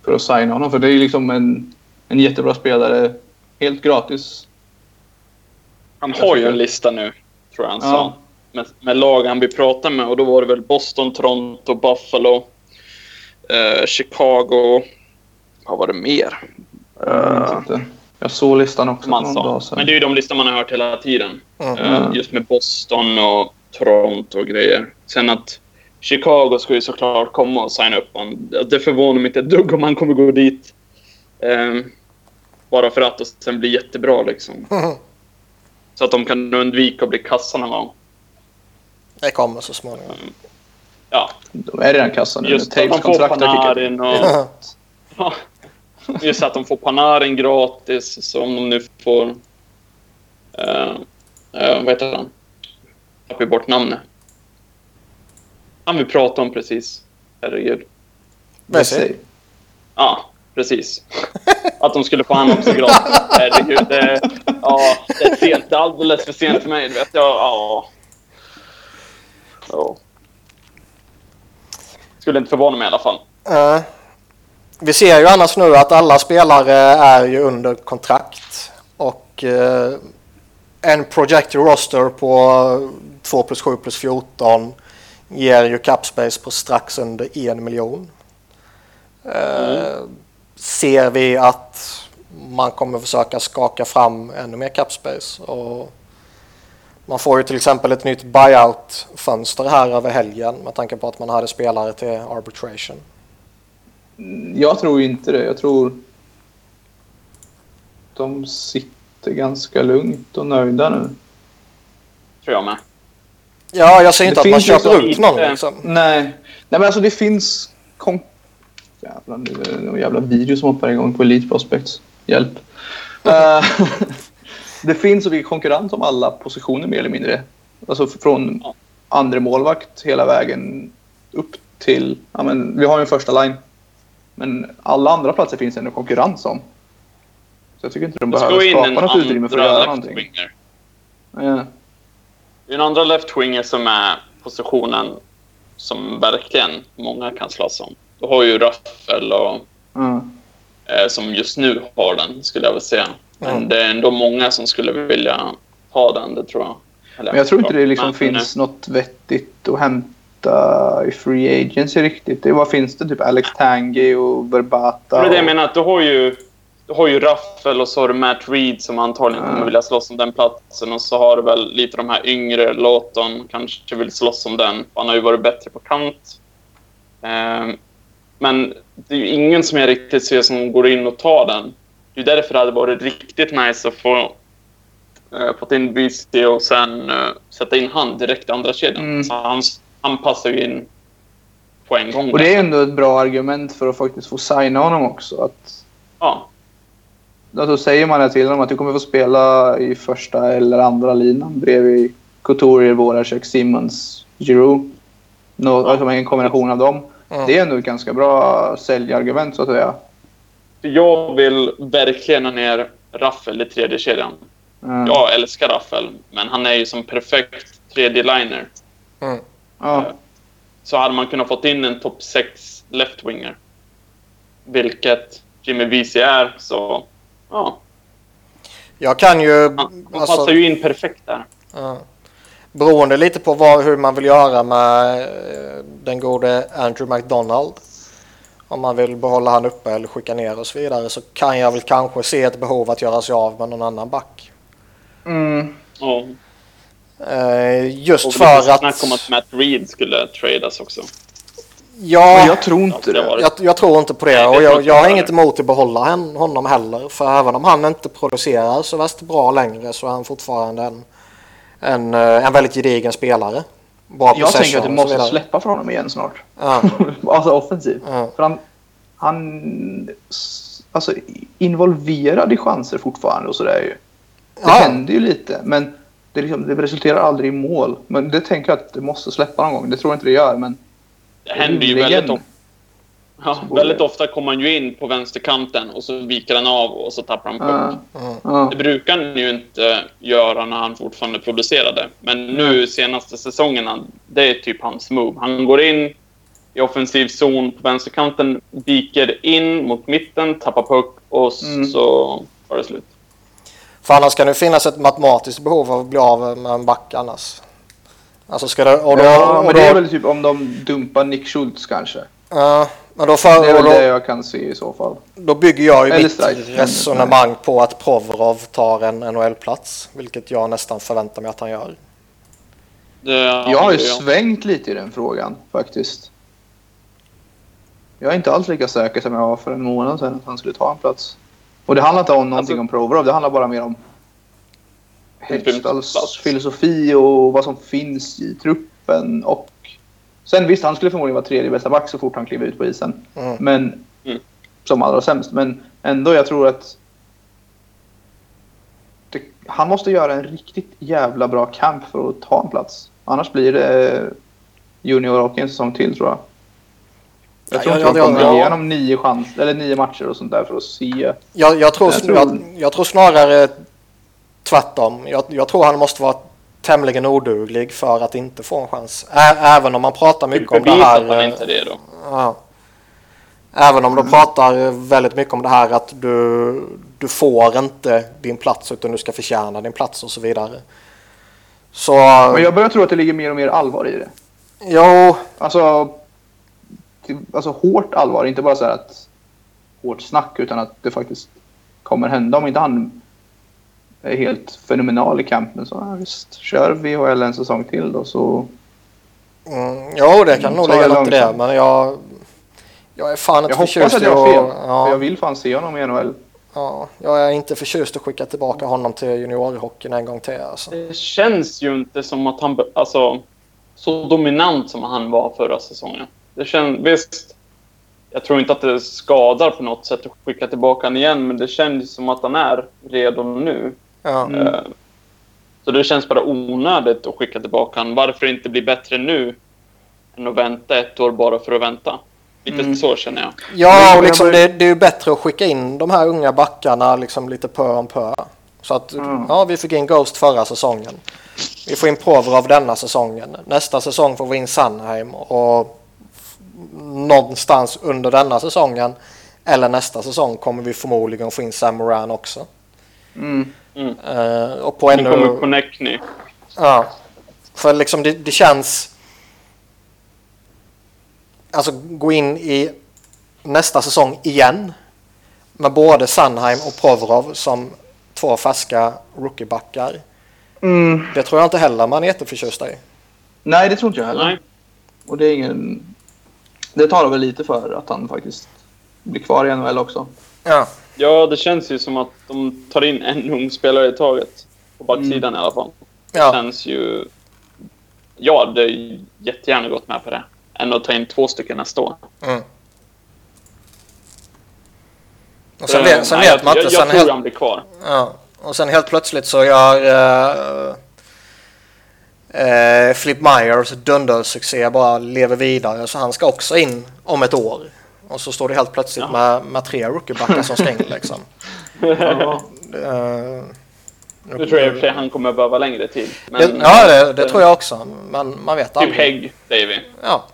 för att signa honom. För det är ju liksom en, en jättebra spelare helt gratis. Han har ju en lista nu, tror jag han Ja. sa. Med, med lag han vill prata med och då var det väl Boston, Toronto, Buffalo, eh, Chicago. Vad var det mer? Jag inte. Jag såg listan också någon sa. dag sedan. Men det är ju de listor man har hört hela tiden. Mm. Eh. Just med Boston och Toronto och grejer. Sen att Chicago ska ju såklart komma och signa upp honom. Det förvånar mig inte ett dugg om han kommer gå dit. Eh, bara för att och sen bli jättebra liksom. Så att de kan undvika att bli kassa någon gång. Det kommer så småningom. Ja, De är redan kassa nu. just att de får Panarin in. och... Ja. Just att de får Panarin gratis, så om de nu får... Uh, vad heter han? Tappade bort namnet. Han vi pratade om precis. Herregud. Vesey. Ja, precis. Att de skulle få han också gratis. Herregud. Det, ja, det är sent. Det är alldeles för sent för mig. Vet jag. Ja. ja. Skulle inte förvåna mig i alla fall. Eh, vi ser ju annars nu att alla spelare är ju under kontrakt och eh, en projected roster på 2 plus 7 plus 14 ger ju capspace på strax under en miljon. Eh, Ser vi att man kommer försöka skaka fram ännu mer capspace och man får ju till exempel ett nytt buyout-fönster här över helgen med tanke på att man hade spelare till arbitration. Jag tror inte det. Jag tror de sitter ganska lugnt och nöjda nu. Tror jag med. Ja, jag säger inte Det att man köper liksom ut någon liksom. Nej, Nej men alltså det finns... Kon- jävlar, nu är det någon jävla video som hoppar igång på Elite Prospects. Hjälp. Eh, det finns så mycket konkurrens om alla positioner mer eller mindre. Alltså från andra målvakt hela vägen upp till... Ja, men, vi har ju en första line. Men alla andra platser finns det ändå konkurrens om. Så jag tycker inte de Det ska behöver skapa en något utrymme för att göra någonting. Ja. En andra left-winger som är positionen som verkligen många kan slåss om. Du har ju Raffel och, Ja. eh, som just nu har den, skulle jag vilja säga. Men Mm. det är ändå många som skulle vilja ha den, det tror jag. Eller, Men jag tror inte det liksom men, finns något vettigt att hämta i Free Agency riktigt. Det, vad finns det? Typ Alex Tangi och Verbata. Det är det jag menar, att du har ju, du har ju Raffel och så har du Matt Reed som antagligen kommer Ja. vilja slåss om den platsen. Och så har du väl lite de här yngre, Lawton kanske vill slåss om den. Han har ju varit bättre på kant. Ehm, men det är ju ingen som jag riktigt ser som går in och tar den. Det är därför det hade varit riktigt nice att få uh, fått in BC och sen eh, sätta in han direkt i andra kedjan. Mm. Så han, han passar ju in på en gång. Och det är ändå ett bra argument för att faktiskt få signa honom också. Att, Ja, alltså säger man det till honom att du kommer få spela i första eller andra linan bredvid Couturier, Voracek, Simmons, Giroud. Nå, Ja. Alltså en kombination av dem. Mm. Det är ändå ett ganska bra säljargument så att säga. Jag vill verkligen ha ner Raffel i tredje kedjan. Mm. Jag älskar Raffel, men han är ju som perfekt tredje liner. Mm. Ja. Så hade man kunnat fått in en topp 6 left-winger, vilket Jimmy Vesey är, så ja. Jag kan ju... Han, han alltså- passar ju in perfekt där. Ja. Beroende lite på vad, hur man vill göra med eh, den gode Andrew McDonald. Om man vill behålla han uppe eller skicka ner och så vidare så kan jag väl kanske se ett behov att göra sig av med någon annan back. Mm. Ja. Eh, just Och för att... snack om att Matt Reed skulle tradas också. Men Ja, jag tror inte det jag, jag tror inte på det och jag, jag har inget emot att behålla honom heller. För även om han inte producerar så värst bra längre så är han fortfarande en, en, eh, en väldigt gedigen spelare. Bra Jag tänker att du måste släppa för honom igen snart. Ja, alltså offensivt. ja. För han, han alltså, involverad i chanser fortfarande och sådär ju. Det Ja. händer ju lite, men det, liksom, det resulterar aldrig i mål. Men det tänker jag att det måste släppa någon gång. Det tror jag inte det gör, men Det händer ju väldigt ofta. Ja, väldigt ofta kommer han ju in på vänsterkanten och så viker han av och så tappar han puck. Mm. ja. Det brukar han ju inte göra när han fortfarande producerade. Men nu senaste säsongerna, det är typ hans move. Han går in i offensiv zon på vänsterkanten, viker in mot mitten, tappar puck och Mm. så var det slut. För annars kan det finnas ett matematiskt behov av att bli av med en back annars. Alltså ska det... Och då, ja, och men då, det är väl typ om de dumpar Nick Schultz kanske. Ja, men då, Det för, är och väl det då, jag kan se i så fall. då bygger jag ju Eller mitt strike. resonemang på att Provorov tar en NHL-plats. Vilket jag nästan förväntar mig att han gör. Det, Jag har ju det- svängt lite i den frågan faktiskt. Jag är inte alls lika säker som jag var för en månad sedan att han skulle ta en plats. Och det handlar inte om någonting Alltså- om Provorov, det handlar bara mer om Plats. filosofi och vad som finns i truppen. Och sen visst, han skulle förmodligen vara tredje bästa back så fort han kliver ut på isen. Mm. Men Mm. som allra sämst. Men ändå, jag tror att det, han måste göra en riktigt jävla bra camp för att ta en plats. Annars blir det junior och en säsong till tror jag. Jag Ja, tror inte ja, de kommer ja. ge honom nio, chans, eller nio matcher och sånt där för att se. Jag, jag, tror, Jag tror- Jag, jag tror snarare tvärtom. Jag, jag tror han måste vara tämligen oduglig för att inte få en chans. Ä, även om man pratar mycket om det Bevisa här. eh, inte det då. Ja. Även om de pratar väldigt mycket om det här att du, du får inte din plats utan du ska förtjäna din plats och så vidare. Så, Men jag börjar tro att det ligger mer och mer allvar i det. jo, Alltså, till- alltså hårt allvar, inte bara så här att hårt snack utan att det faktiskt kommer hända. Om inte han är helt fenomenal i campen så ja, visst, kör VHL en säsong till då så... mm, jo det kan Mm, nog ta ligga något i det men jag, jag är fan inte Jag hoppas förtjust att i jag har fel. att- ja, Jag vill fan se honom i NHL. ja, jag är inte förtjust att skicka tillbaka honom till juniorhockeyn en gång till. Alltså. Det känns ju inte som att han... Alltså, så dominant som han var förra säsongen. Det känns... Visst, jag tror inte att det skadar på något sätt att skicka tillbaka honom igen, men det känns som att han är redo nu. Ja. Mm. Eh, Så det känns bara onödigt att skicka tillbaka honom. Varför inte bli bättre nu än att vänta ett år bara för att vänta? Lite Mm. så känner jag. Ja, och liksom det, det är ju bättre att skicka in de här unga backarna liksom lite pö om pö. Så att, Mm. ja, vi fick in Ghost förra säsongen. Vi får in Provorov denna säsongen. Nästa säsong får vi in Sandheim och någonstans under denna säsongen eller nästa säsong kommer vi förmodligen få in Sam Moran också. Mm. Mm. Eh, och på Nu ännu... kommer Connectny. Ja. För liksom det, det känns... Alltså gå in i nästa säsong igen. Med både Sandheim och Provorov som två färska rookiebackar. Mm. Det tror jag inte heller man är jätteförtjust i. Nej, det tror inte jag heller. Nej. Och det är ingen... Det talar väl lite för att han faktiskt blir kvar i NHL också. Ja. Ja, det känns ju som att de tar in en ung spelare i taget. På backsidan i alla fall. Det ja. känns ju... Ja, det är jättegärna gått med på det. Än att ta in två stycken nästa år. Mm. Och sen, Eh, vet, sen nej, vet man jag, inte. jag, jag tror helt, han blir kvar. ja. Och sen helt plötsligt så gör uh, uh, Flip Myers dundersuccé bara lever vidare. Så han ska också in om ett år. Och så står det helt plötsligt Ja. med, med tre rookiebackar som springer liksom. Ja. Uh, Nu tror jag i och för sig han kommer behöva längre tid. Men, det, ja, det, det tror jag också. Men man vet Typ aldrig. Hägg, säger vi. Ja.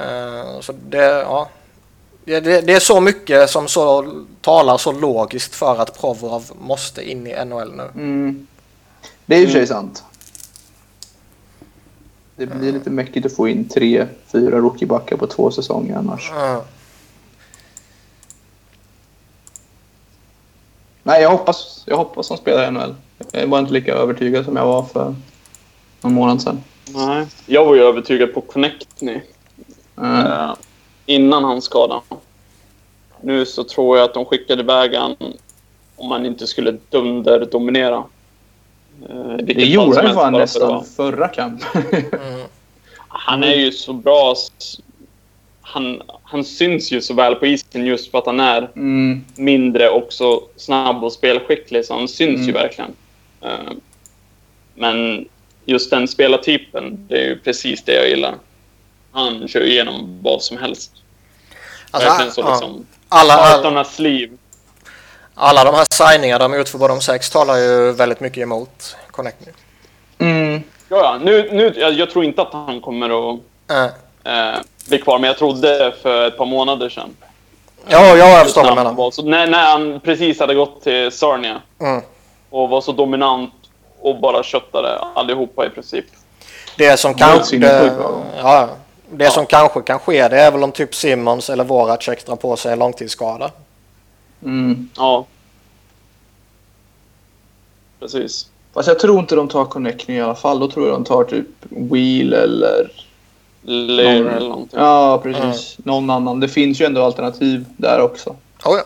Eh, så det, ja. Det, det, det är så mycket som så talar så logiskt för att Provorov måste in i NHL nu. Mm. Det är sig Mm. sant. Det blir lite mäckigt att få in tre, fyra rookiebackar på två säsonger annars. Ja. Nej, jag hoppas, jag hoppas han spelar i NHL. Jag är bara inte lika övertygad som jag var för någon månad sedan. Nej. Jag var ju övertygad på Connectny Mm. eh, innan hans skada. Nu så tror jag att de skickade iväg han om man inte skulle dunderdominera. I vilket Det fall gjorde han fan nästan förra kamp. Mm. Han är ju så bra. Han, han syns ju så väl på isen just för att han är mm. mindre och så snabb och spelskicklig. Så han syns Mm. ju verkligen. Eh, Men just den spelartypen, det är ju precis det jag gillar. Han kör igenom vad som helst. Verkligen så Alltså, liksom. alla, alla, Parternas liv. Alla de här signingarna de har gjort för både de sex talar ju väldigt mycket emot Connect nu. Mm. Ja, ja. Nu, nu, jag, jag tror inte att han kommer att Eh, eh, bli kvar, men jag trodde för ett par månader sedan. ja, ja, jag förstår vad du menar. så, när, när han precis hade gått till Sarnia Mm. och var så dominant och bara köttade allihopa i princip. Det som kanske... Det, ja, det Ja. som kanske kan ske det är väl om typ Simmons eller Voracek drar på sig långtidsskada. Mm. Ja. Precis. Fast jag tror inte de tar Connecting i alla fall. Då tror jag de tar typ Wheel eller... Lear Någon- eller någonting. Ja, precis. Någon annan. Det finns ju ändå alternativ där också. Oh, ja.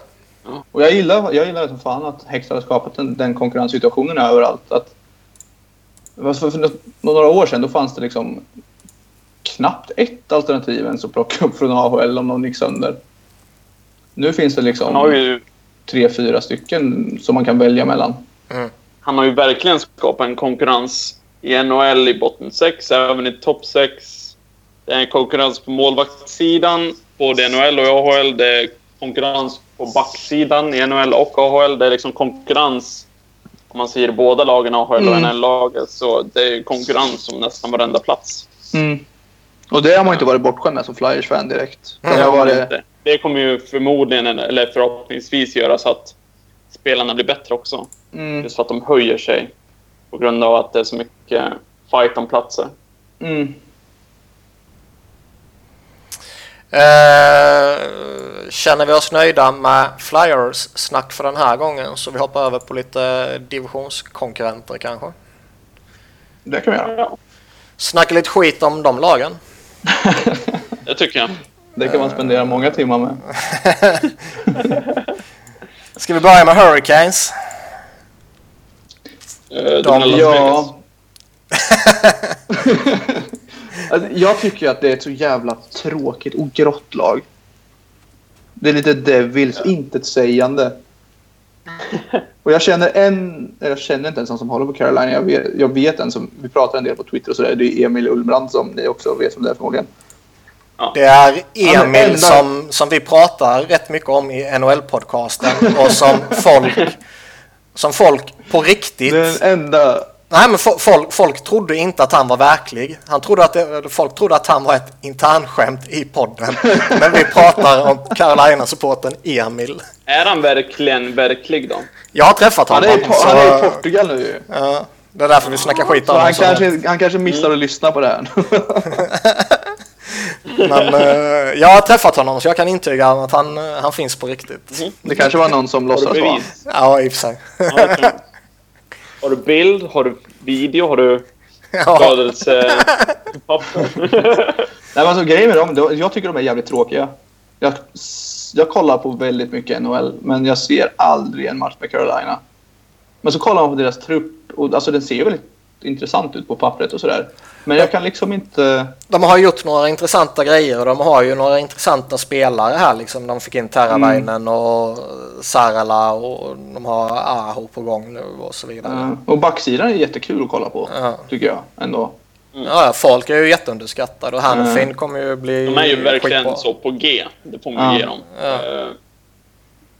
Och jag gillar, jag gillar som fan att Hextall har skapat den, den konkurrenssituationen överallt. Att, för, för några år sedan då fanns det liksom knappt ett alternativ ens att plocka upp från AHL om någon gick sönder. Nu finns det Han liksom har ju, tre, fyra stycken som man kan välja mellan. han har ju verkligen skapat en konkurrens i NHL i botten 6, även i topp 6. Det är en konkurrens på målvaktssidan, både NHL och AHL. Det är konkurrens på backsidan i NHL och AHL. Det är liksom konkurrens, om man säger båda lagen, AHL och Mm. NHL-laget. Så det är konkurrens om nästan varenda plats. Och det har man inte varit bortskämd med som Flyers-fan direkt. Mm. Det har varit, inte. Det kommer ju förmodligen, eller förhoppningsvis, göra så att spelarna blir bättre också. mm, Just för att de höjer sig på grund av att det är så mycket fight om platser. mm. Eh, känner vi oss nöjda med Flyers snack för den här gången så vi hoppar över på lite divisionskonkurrenter kanske. Det kan vi göra. Snacka lite skit om de lagen. det tycker jag. Det kan man spendera många timmar med. Ska vi börja med Hurricanes? Eh, De. Ja. alltså, jag tycker att det är ett så jävla tråkigt och grått lag. Det är lite Devils, intetsägande. Och jag känner en, jag känner inte ens någon som håller på Carolina. Jag vet, jag vet en som, vi pratar en del på Twitter och sådär. Det är Emil Ullbrand som ni också vet som det är förmodligen. Det är Ja, Emil enda- som, som vi pratar rätt mycket om i NHL-podcasten och som folk, som folk på riktigt Den enda Nej, men fo- folk, folk trodde inte att han var verklig. Han trodde att det, folk trodde att han var ett internskämt i podden. Men vi pratar om Carolina-supporten Emil. Är han verkligen verklig då? Jag har träffat Han honom. är, i, så, han är i Portugal nu ju. ja, det är därför vi snackar skit Så om han honom. kanske, han kanske missar att lyssna på det här. Men eh, jag har träffat honom så jag kan intyga att han, eh, han finns på riktigt. Det kanske var någon som låtsades vara. Ja, i och för sig. Ja, har du bild? Har du video? Har du Ja. Nej, men alltså, grejen med dem, de- jag tycker de är jävligt tråkiga. Jag, jag kollar på väldigt mycket NHL, men jag ser aldrig en match med Carolina. Men så kollar man på deras trupp och alltså, den ser ju väldigt intressant ut på pappret och sådär. Men jag kan liksom inte... De har gjort några intressanta grejer och de har ju några intressanta spelare här. Liksom. De fick in Terravainen och Sarala och de har Aho på gång nu och så vidare. Uh, och backsidan är jättekul att kolla på, Ja. tycker jag ändå. Ja, folk är ju jätteunderskattade och Hanfin kommer ju bli De är ju verkligen skitbra. så på G. Det får man Ja. ge dem. Ja. Eh,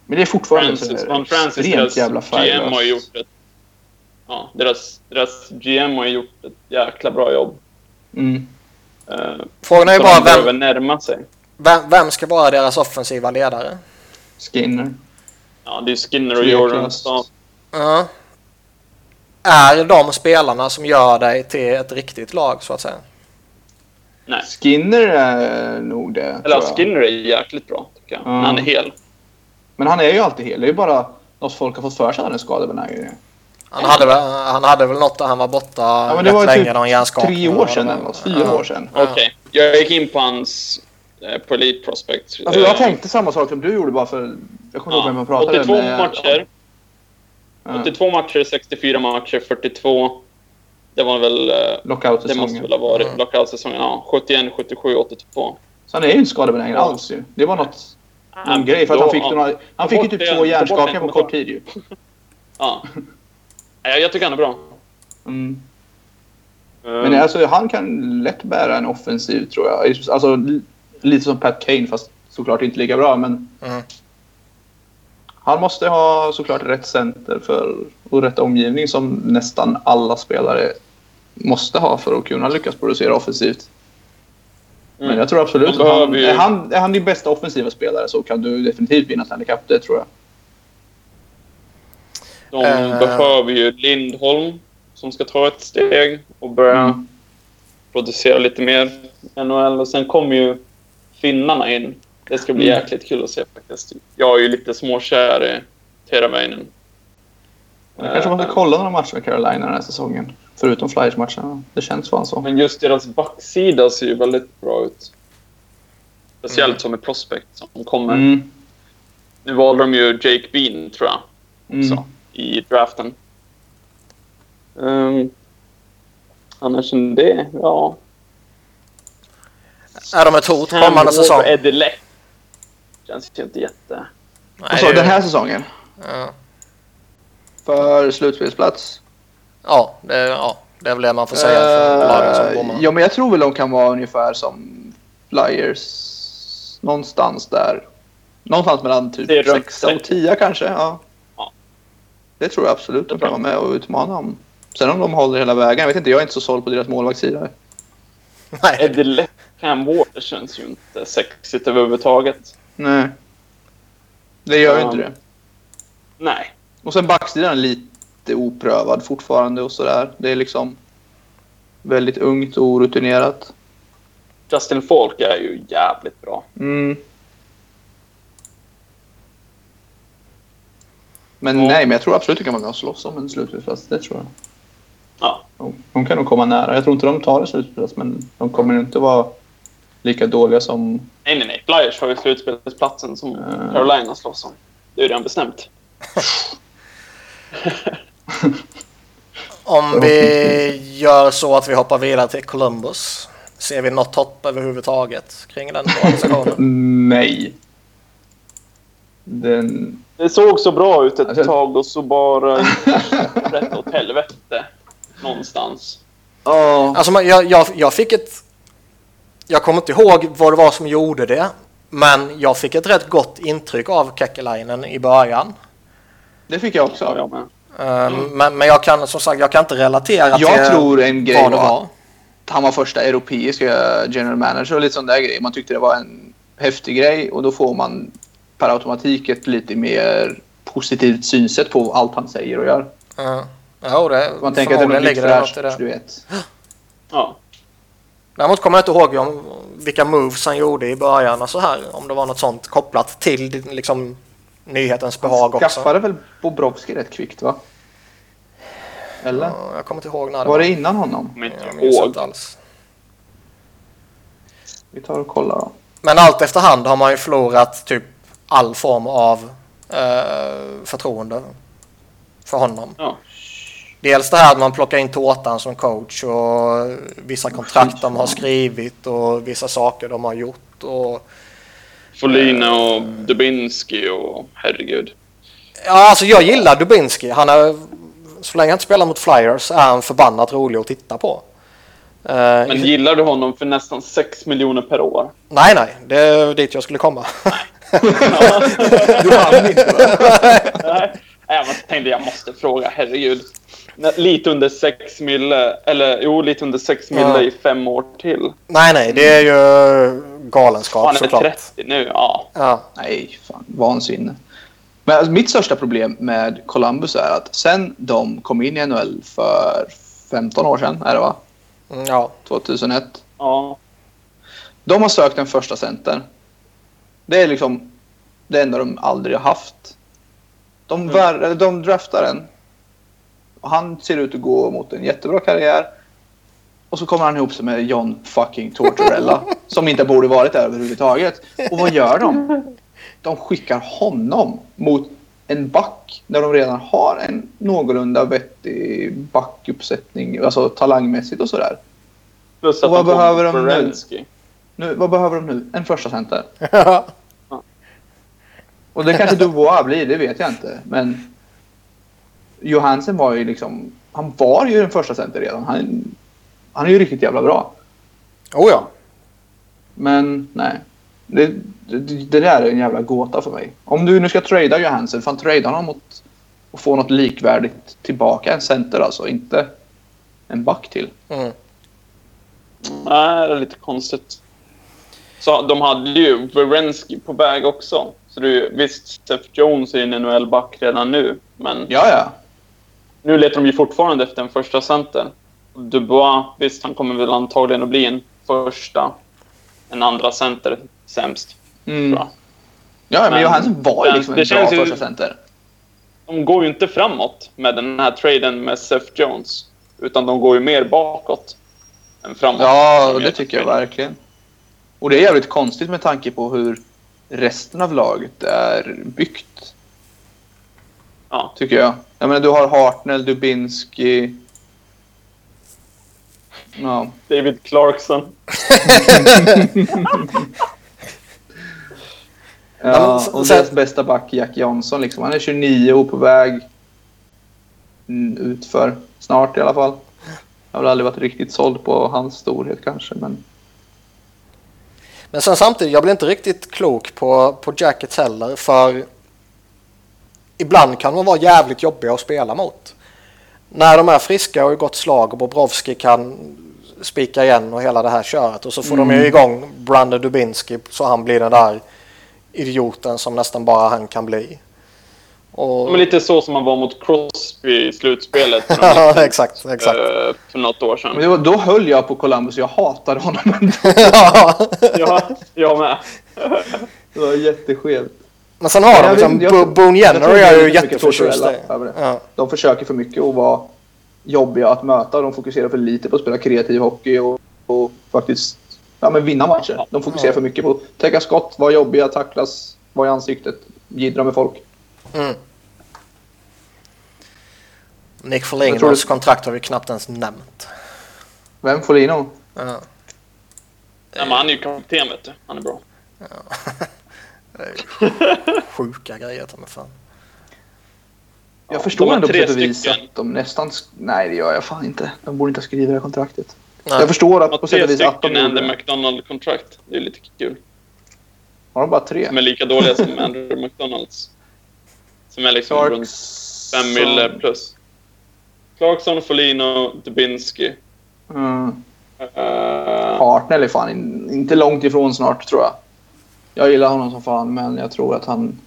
Men det är fortfarande Francis, så Van Francis, deras jävla GM har gjort ett... Ja, deras, deras GM har gjort ett jäkla bra jobb. Mm. Uh, Frågan är ju bara vem, närma sig. vem, vem ska vara deras offensiva ledare? Skinner. Ja, det är Skinner och. Jordan. Ja. Är de spelarna som gör dig till ett riktigt lag så att säga? Nej. Skinner är nog det, Eller. Skinner är jäkligt bra, tycker jag. Ja. När han är hel. Men han är ju alltid hel. Det är ju bara något folk har fått för sig att han är skadebenägen. Han hade, väl, han hade väl något där han var borta Ja, men rätt det var länge, typ någon hjärnskakning. tre år sedan eller något. Fyra Ja. år sedan. Ja. Okej. Jag gick in på hans eh, på Elite Prospect. Alltså jag Eh, tänkte samma sak som du gjorde bara för... Jag kommer inte ihåg vem man pratade 82 med. matcher. Ja. 82 matcher, 64 matcher, 42. Det var väl... eh, Det måste Lockout-säsongen. väl ha varit Mm. lockout-säsongen. Ja, 71, 77, 82. Så han är ju inte skadebenägen Ja. alls ju. Det var något... Ja, grej för att då- han fick, några, han fick ju typ två hjärnskakningar på kort tid ju. Ja. Nej, jag tycker han är bra. Mm. Eh, Men alltså, han kan lätt bära en offensiv tror jag. Alltså li- lite som Pat Kane fast såklart inte lika bra men Mm. han måste ha såklart rätt center för, och rätt omgivning som nästan alla spelare måste ha för att kunna lyckas producera offensivt. Men mm. jag tror absolut att han, är, han, är han din bästa offensiva spelare så kan du definitivt vinna Stanley Cup, det tror jag. De Eh. behöver ju Lindholm som ska ta ett steg och börja Mm. producera lite mer NHL. Och sen kommer ju finnarna in. Det ska bli Mm. jäkligt kul att se faktiskt. Jag är ju lite småkär i Teravainen. Jag kanske måste Eh, kolla några matcher med Carolina den här säsongen. Förutom Flyers-matcherna. Det känns fan så. Men just deras backsida ser ju väldigt bra ut. Speciellt Mm. som en prospect som kommer. Mm. Nu valde de ju Jake Bean, tror jag, Mm. I draften. Um, annars än det, ja. Är de ett hot kommande säsong? och Eddie Leck. Känns ju inte jätte... Nej, det du, är- den här säsongen? Ja, För slutspelsplats? ja, det, är- ja, det är väl det man får säga för lagen som Eh, ja, men jag tror väl de kan vara ungefär som Flyers. Någonstans där. Någonstans mellan Det är typ runt 6 och sex. 10 kanske. Ja. Det tror jag absolut de Det är kan vara med och utmana om. Sen om de håller hela vägen. Jag vet inte, jag är inte så såld på deras målvaktssida. Nej, Eddie Leck, Cam Ward, det känns ju inte sexigt överhuvudtaget. Nej. Det gör ju Ja. inte det. Nej. Och sen backsidan är lite oprövad fortfarande och sådär. Det är liksom väldigt ungt och orutinerat. Justin Falk är ju jävligt bra. Mm. Men Ja. nej, men jag tror absolut att man kan slåss om en slutspelsplats. Det tror jag. Ja. De, de kan nog komma nära. Jag tror inte de tar en slutspelsplats, men de kommer inte vara lika dåliga som... Nej, nej, nej. Flyers har ju slutspelsplatsen som Mm. Carolina slåss om. Det är ju redan bestämt. om vi gör så att vi hoppar vidare till Columbus. Ser vi något hopp överhuvudtaget kring den organisationen? Nej. Den... Det såg så bra ut ett Alltså- tag och så bara rätt åt helvete. Någonstans. Ja. Alltså, jag, jag, jag fick ett... Jag kommer inte ihåg vad det var som gjorde det. Men jag fick ett rätt gott intryck av Kekkelainen i början. Det fick jag också. Ja, jag med. Eh, Men, men jag kan som sagt jag kan inte relatera Jag till tror en grej vad det var var. han var första europeiska general manager och lite sån där grej. Man tyckte det var en häftig grej och då får man per automatik ett lite mer positivt synsätt på allt han säger och gör. Ja, jo, det, Man tänker att det är något nytt fräscht, det. du vet. Ja. Däremot kommer jag inte ihåg om, vilka moves han gjorde i början och så här. Om det var något sånt kopplat till liksom, nyhetens behag också. Skaffade väl Bobrovski rätt kvickt va? Eller? Ja, jag kommer inte ihåg när det Var det innan honom? Inte Jag minns inte alls. Vi tar och kollar då. Men allt efterhand har man ju förlorat typ all form av eh, förtroende för honom. Ja. Dels det här att man plockar in Tårtan som coach och vissa kontrakt de har skrivit och vissa saker de har gjort. Och, Folina och Dubinski och herregud. ja, alltså jag gillar Dubinski. Han är, så länge han inte spelar mot Flyers är han förbannat rolig att titta på. Eh, Men gillar du honom för nästan 6 miljoner per år? Nej, nej, det är dit jag skulle komma. Du hann inte va? Nej, jag tänkte jag måste fråga, herregud. Lite under 6 mille, eller jo, lite under 6 mille Ja. i fem år till. nej, nej, det är ju galenskap Han är såklart. 30 nu, ja. Ja. Nej, fan. Vansinne. Men alltså, mitt största problem med Columbus är att sen de kom in i NHL för 15 år sedan, är det va? Ja. 2001. ja. De har sökt en första center. Det är liksom det enda de aldrig har haft. De, Mm. vär, de draftar en. Och han ser ut att gå mot en jättebra karriär. Och så kommer han ihop sig med John fucking Tortorella. som inte borde varit där överhuvudtaget. Och vad gör de? De skickar honom mot en back. När de redan har en någorlunda vettig backuppsättning. Alltså talangmässigt och sådär. Plus Och vad får behöver de nu? Nu, vad behöver de nu? En första center. Och det kanske Dubois blir, det vet jag inte. Men Johansen var ju liksom... Han var ju den första center redan. Han, han är ju riktigt jävla bra. oh ja. Men nej. Det, det, det där är en jävla gåta för mig. Om du nu ska trada Johansen, fan trada honom mot och få något likvärdigt tillbaka. En center alltså, inte en back till. Mm. Nej, det är lite konstigt. Så de hade ju Werenski på väg också. Så ju, visst, Seth Jones är en NHL-back redan nu. Men Ja, ja. nu letar de ju fortfarande efter en första center. Dubois, visst, han kommer väl antagligen att bli en första. En andra center sämst. Mm. Jag. Ja, men, Men- Johansen var ju liksom det en bra första center. De går ju inte framåt med den här traden med Seth Jones. Utan de går ju mer bakåt än framåt. Ja, De det tycker jag verkligen. Och det är jävligt konstigt med tanke på hur resten av laget är byggt, Ja. tycker jag. Jag menar, du har Hartnell, Dubinski... Ja. David Clarkson. ja och deras bästa back, Jack Jansson, liksom. Han är 29 och på väg utför. Snart i alla fall. Jag har väl aldrig varit riktigt såld på hans storhet kanske, men... Men sen samtidigt, jag blir inte riktigt klok på, på Jackets heller. För ibland kan de vara jävligt jobbiga att spela mot. När de är friska och i gott slag och Bobrovski kan spika igen och hela det här köret. Och så får de ju igång Brandon Dubinski så han blir den där idioten som nästan bara han kan bli. Och... Är lite så som man var mot Crosby i slutspelet för, Ja, exakt, exakt. eh, för något år men sedan. det var, då höll jag på Columbus. Jag hatade honom. Ja. Ja, jag med. det var jätteskevt. Men sen har de liksom, Boone jag Jenner är ju jätteförtjust i. Ja. De försöker för mycket att vara jobbiga att möta. De fokuserar för lite på att spela kreativ hockey och, och faktiskt ja, men vinna matcher. De fokuserar Ja. för mycket på att täcka skott, vara jobbiga, tacklas, vara i ansiktet, jiddra med folk. Mm. Nick Jag tror Folignos det- kontrakt har vi knappt ens nämnt. Vem får Lino? Ja. Nej, men han är ju kapten, vet du. Han är bra. Det är ju Sjuka grejer ta mig fan. Jag Ja, förstår ändå på tre sätt och vis stycken. att de nästan... Nej, det gör jag fan inte. De borde inte ha skrivit det här kontraktet. Nej. Jag förstår att på sätt tre och vis att de stycken det. McDonald-kontrakt. Det är lite kul. Har de bara tre? Som är lika dåliga som Andrew McDonalds. Som är liksom runt... Clarkson Fem mille plus. Clarkson, Folino, Dubinsky. Mm. Uh, Hartnell är fan in, inte långt ifrån snart tror jag. Jag gillar honom som fan, men jag tror att han...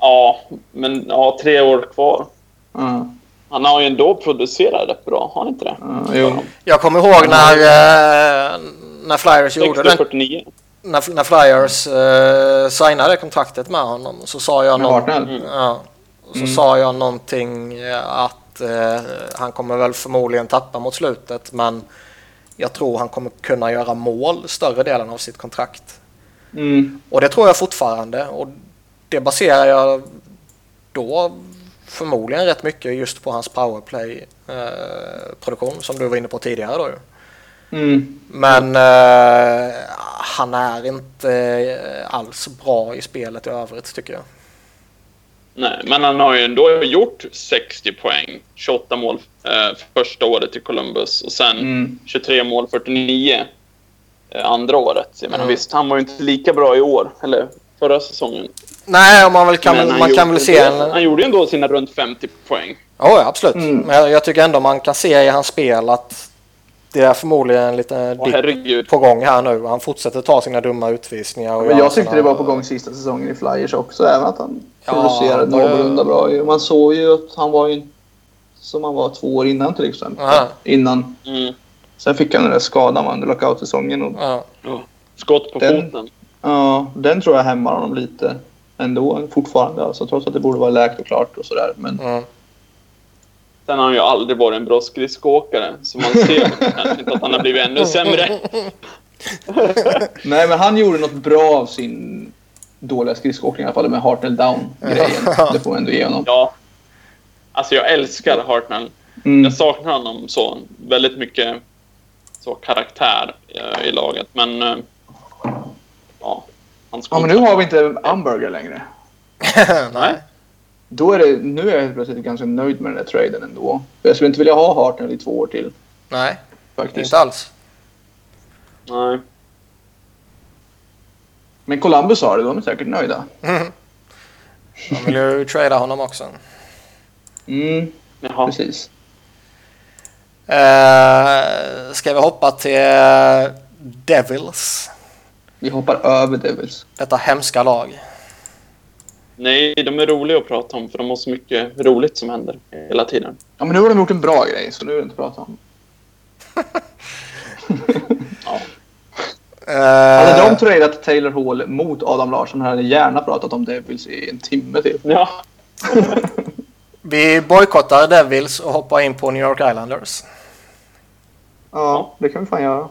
ja, men ja, tre år kvar. Mm. Han har ju ändå producerat rätt bra, har han inte det? Mm, jo. Jag kommer ihåg när, eh, när Flyers gjorde den 60-49. när, när Flyers eh, signade kontraktet med honom så sa jag Med någon, Hartnell? Mm. Ja, så Mm. sa jag någonting eh, att eh, han kommer väl förmodligen tappa mot slutet men jag tror han kommer kunna göra mål större delen av sitt kontrakt. Mm. Och det tror jag fortfarande och det baserar jag då förmodligen rätt mycket just på hans powerplay-produktion som du var inne på tidigare då. Mm. Men eh, han är inte eh, alls bra i spelet i övrigt tycker jag. Nej, men han har ju ändå gjort 60 poäng, 28 mål eh, första året i Columbus och sen Mm. 23 mål, 49 eh, andra året. Jag menar, Mm. visst, han var ju inte lika bra i år, eller förra säsongen. Nej, man, väl kan, Men man kan gjorde väl se ändå- en... Han gjorde ju ändå sina runt 50 poäng. Ja, ja, absolut. Mm. Men jag, jag tycker ändå man kan se i hans spel att det är förmodligen en liten Åh, dipp på gång här nu. Han fortsätter ta sina dumma utvisningar. Och Men jag tyckte sina- det var på gång sista säsongen i Flyers också, även att han Ja, producerade någorlunda bra. Man såg ju att han var ju som han var två år innan till exempel. Ja. Innan. Mm. Sen fick han den där skadan under lockout-säsongen. Och, Ja. Skott på Den- foten. ja, den tror jag hämmar honom lite ändå fortfarande. Alltså, trots att det borde vara läkt och klart och sådär. Men Mm. Sen har han ju aldrig varit en bra skridskoåkare, så man ser kanske inte att han har blivit ännu sämre. Nej, men han gjorde något bra av sin dåliga skridskoåkning i alla fall med Hartnell down-grejen. Det får man ändå ge honom. Ja. Alltså jag älskar Hartnell. Mm. Jag saknar honom så väldigt mycket så karaktär eh, i laget. Men eh, ja, Ja, men nu har vi inte Umberger längre. Nej. Då är det, nu är jag helt plötsligt ganska nöjd med den där traden ändå. För jag skulle inte vilja ha Hartnell i två år till. Nej, Faktiskt. inte alls. Nej. Men Columbus har det, de är säkert nöjda. Mm. De vill ju trada honom också. Mm, Jaha. precis. Eh, ska vi hoppa till eh, Devils? Vi hoppar över Devils. Detta hemska lag. Nej, de är roliga att prata om för de har så mycket roligt som händer hela tiden. Ja, men nu har de gjort en bra grej, så nu är det inte att prata om. Ja. Hade Eh, de tradat Taylor Hall mot Adam Larsson hade jag gärna pratat om Devils i en timme till. Ja. vi bojkottar Devils och hoppar in på New York Islanders. Ja, det kan vi fan göra.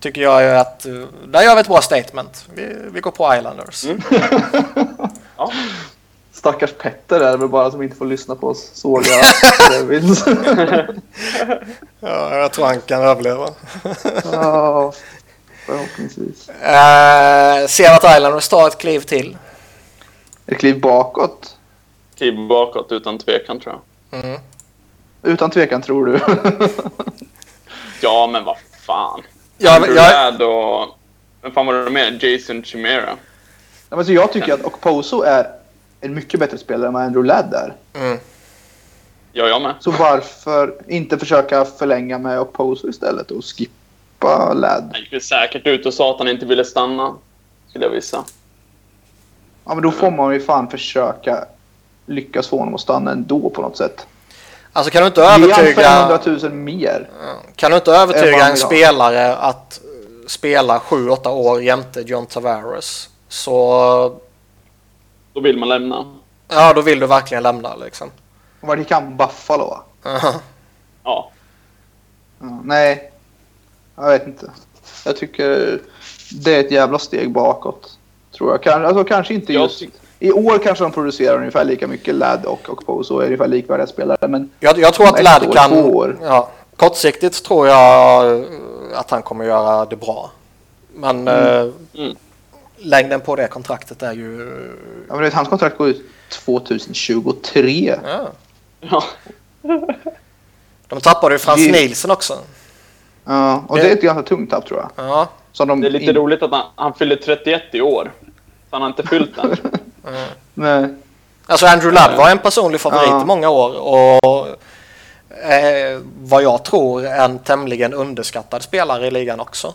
Tycker jag att... eh, Där gör vi ett bra statement. Vi, vi går på Islanders. Mm. Ja. Stackars Petter är det väl bara som inte får lyssna på oss såga Devils. Ja, jag tror han kan överleva. ja, förhoppningsvis. Eh, ser att Islanders tar ett kliv till. Ett kliv bakåt. Kliv bakåt utan tvekan tror jag. Mm. Utan tvekan tror du. Ja, men vad fan. Ja, men Andrew jag, Ladd och... Vem fan var det med? Jason Chimera. Ja, men så jag tycker att Okposo är en mycket bättre spelare än vad Andrew Ladd är. mm. Ja, jag med. Så varför inte försöka förlänga med Okposo istället och skippa Ladd? Han gick säkert ut och sa att han inte ville stanna. Skulle jag vissa. Ja, men då får man ju fan försöka lyckas få honom att stanna ändå på något sätt. Alltså kan du inte övertyga... 500 000 mer. Kan du inte övertyga en spelare att spela 7-8 år jämte John Tavares så Då vill man lämna. ja, då vill du verkligen lämna liksom. Vad det kan Buffalo va? Ja. Ja, nej, jag vet inte. Jag tycker det är ett jävla steg bakåt. Tror jag. Kan, alltså, kanske inte Jag just... I år kanske de producerar ungefär lika mycket Ladd och Okposo är ungefär likvärdiga spelare. Men Jag, jag tror att Ladd kan... år. Ja, kortsiktigt tror jag att han kommer göra det bra. Men eh, Mm. Längden på det kontraktet är ju... ja, men vet, hans kontrakt går ut 2023. Ja. Ja. De tappade ju Frans Det- Nielsen också. Ja, och Det- det är ett ganska tungt tapp tror jag. Ja. De Det är lite in- roligt att han, han fyller 31 i år. Han har inte fyllt den. Mm. Nej. Alltså Andrew Ladd var en personlig favorit Ja. i många år och eh, vad jag tror en tämligen underskattad spelare i ligan också.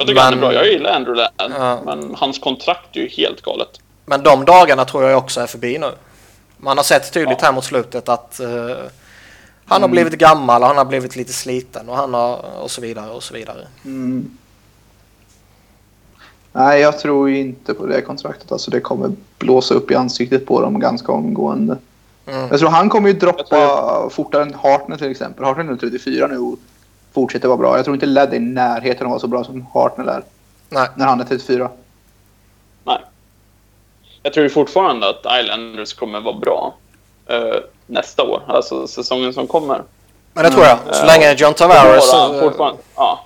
Jag tycker han är Men- bra. Jag gillar Andrew Ladd. Ja. Men hans kontrakt är ju helt galet. Men de dagarna tror jag också är förbi nu. Man har sett tydligt Ja. här mot slutet att eh, han har blivit gammal, han har blivit lite sliten och han har och så vidare och så vidare. Mm. Nej, jag tror ju inte på det kontraktet. Alltså, det kommer blåsa upp i ansiktet på dem ganska omgående. Mm. Jag tror han kommer ju droppa Jag tror- fortare än Hartner till exempel. Hartner är 34 nu och fortsätter vara bra. Jag tror inte Led är i närheten av att vara så bra som Hartner är Nej. när han är 34. Nej. Jag tror ju fortfarande att Islanders kommer vara bra eh, nästa år. Alltså säsongen som kommer. Men det tror jag. Så länge John Tavares... Vara, eh, fortfarande, ja,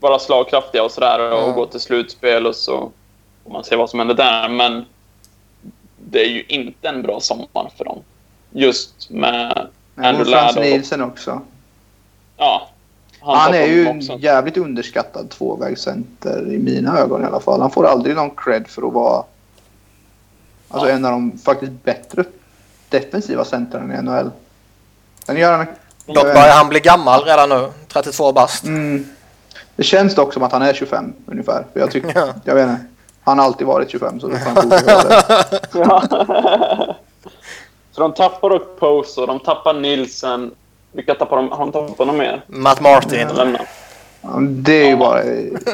vara slagkraftiga och sådär och Mm. gå till slutspel och så får man se vad som händer där. Men det är ju inte en bra sommar för dem. Just med Men Andrew Ladd och- Nielsen också. Ja. Han tar är ju en jävligt underskattad tvåvägscenter i mina ögon i alla fall. Han får aldrig någon cred för att vara alltså Ja. en av de faktiskt bättre defensiva centrarna i NHL. Sen gör han... Dock börjar han bli gammal redan nu. 32 bast. Mm. Det känns dock som att han är 25 ungefär. För jag, tycker, Ja. jag vet inte. Han har alltid varit 25 så han fortsätta vara det. Ja. så de tappar dock och de tappar Nilsen. Vilka tappar de? Har de tappat någon mer? Matt Martin. Ja, Det är ju bara...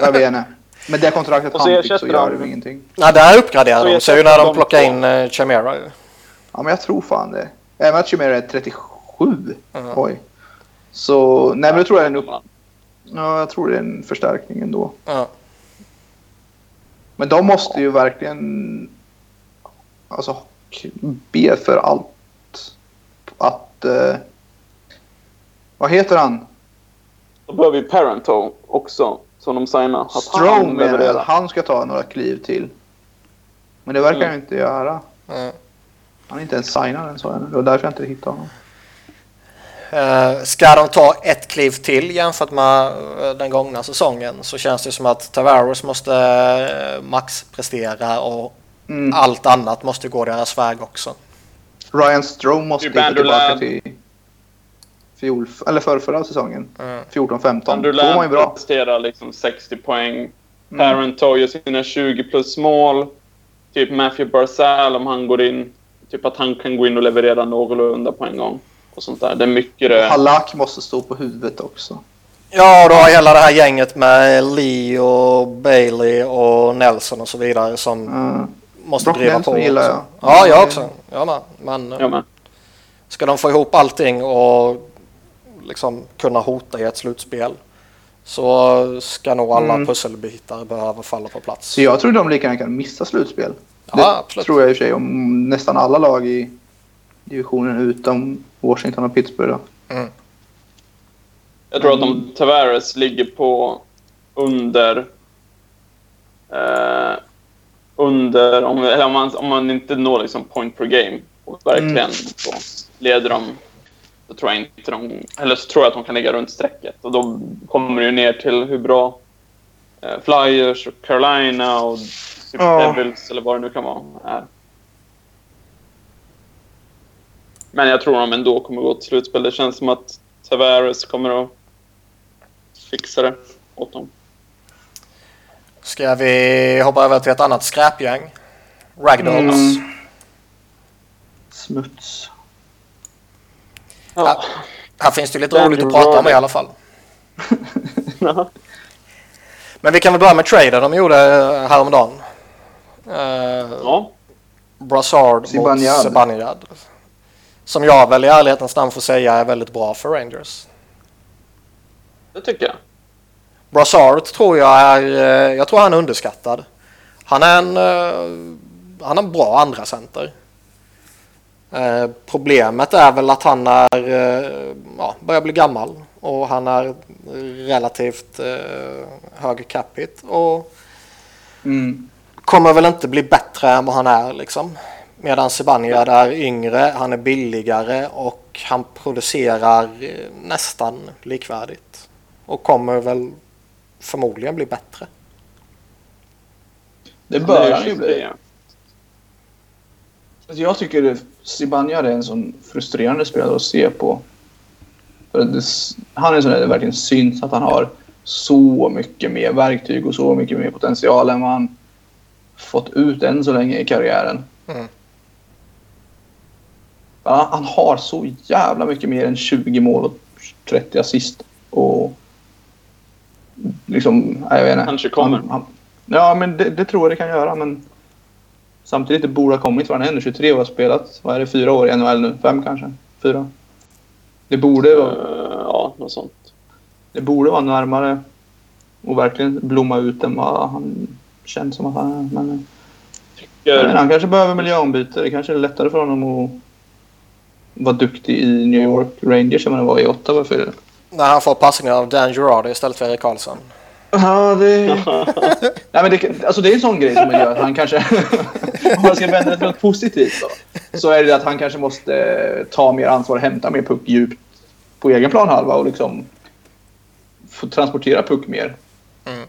Jag vet inte. Med det kontraktet Och så han fick så gör de- det ingenting. Nej, där uppgraderar Så de jag sig ju när de plockar in uh, Chimera. ju. Ja, men jag tror fan det. Även att Chimera är 37. Ja. Oj. Så, nej men då tror jag det är en upp... Ja, jag tror det är en förstärkning ändå. Ja. Men de måste ju verkligen alltså, be för allt. Att... Eh, vad heter han? Då behöver vi Parento också, som de signar. Att han Strong menar jag. Han ska ta några kliv till. Men det verkar Mm. han inte göra. Ja. Han är inte ens signad än så ännu. Det var därför jag inte hittade honom. Eh, ska de ta ett kliv till jämfört med eh, den gångna säsongen så känns det som att Tavares måste uh, maxprestera och Mm. allt annat måste gå deras väg också. Ryan Strome måste hitta Andrew tillbaka till fjol, eller förra, förra säsongen. Mm. 14-15. Andrew Då var han ju Ladd bra. presterar liksom 60 poäng. Mm. Parento gör sina 20 plus mål. Typ Matthew Barzal om han går in. Typ att han kan gå in och leverera någorlunda på en gång. Och sånt där. Det är mycket det. Halak måste stå på huvudet också. Ja, då har hela det här gänget med Lee och Bailey och Nelson och så vidare som Mm. måste Brock driva Nelson på. gillar jag. Ja, jag också. Jag med. Men eh, Ja, men. ska de få ihop allting och liksom kunna hota i ett slutspel så ska nog alla Mm. pusselbitar behöva falla på plats. Så jag tror de lika gärna kan missa slutspel. Ja, det absolut. tror jag i och för sig om nästan alla lag i divisionen utom Washington och Pittsburgh. Då. Jag tror att Mm. om Tavares ligger på under... Eh, under... Om, eller om, man, om man inte når liksom point per game och verkligen Mm. så leder dem... Så tror jag inte de... Eller så tror jag att de kan ligga runt strecket. Och då kommer det ner till hur bra eh, Flyers och Carolina och typ Ja. Devils eller vad det nu kan vara är. Men jag tror de ändå kommer gå till slutspel. Det känns som att Tavares kommer att fixa det åt dem. Ska vi hoppa över till ett annat skräpgäng? Ragdolls. Mm. Smuts. Ja. Här finns det lite roligt att prata om i alla fall. Ja. Men vi kan väl börja med traden de gjorde häromdagen. Uh, ja. Brassard mot Zibanejad. Zibanejad. Som jag väl i ärlighetens namn får säga är väldigt bra för Rangers. det tycker jag. Brassard tror jag är, eh, jag tror han är underskattad. Han är en, eh, han är en bra andra center. Eh, Problemet är väl att han är, eh, ja, börjar bli gammal och han är relativt eh, hög capita och Mm. kommer väl inte bli bättre än vad han är liksom. Medan Zibanejad är yngre, han är billigare och han producerar eh, nästan likvärdigt. Och kommer väl förmodligen bli bättre. Det Det bör han ju bli. det. Alltså jag tycker Zibanejad är en sån frustrerande spelare att se på. Det, han är en sån där det verkligen syns att han har så mycket mer verktyg och så mycket mer potential än vad han fått ut än så länge i karriären. Mm. Han, han har så jävla mycket mer än 20 mål och 30 assist. Och liksom, jag vet inte. Kanske kommer. Han, han, ja, men det, det tror jag det kan göra. Men samtidigt det borde ha kommit för han är ändå 23 och har spelat, vad är det, fyra år i NHL nu? Fem kanske? Fyra? Det borde vara, Eh, ja, något sånt. det borde vara närmare och verkligen blomma ut än vad han känns som att han är. Men, men han kanske behöver miljöombyte. Det kanske är lättare för honom att vara duktig i New York Rangers än vad det var i Ottawa. För När han får passningar av Dan Girardi istället för Erik Karlsson. Ja, det... Nej, men det, alltså det är en sån grej som gör att han kanske... om man ska vända det till något positivt då. Så är det att han kanske måste ta mer ansvar och hämta mer puck djupt på egen planhalva och liksom få transportera puck mer. Mm.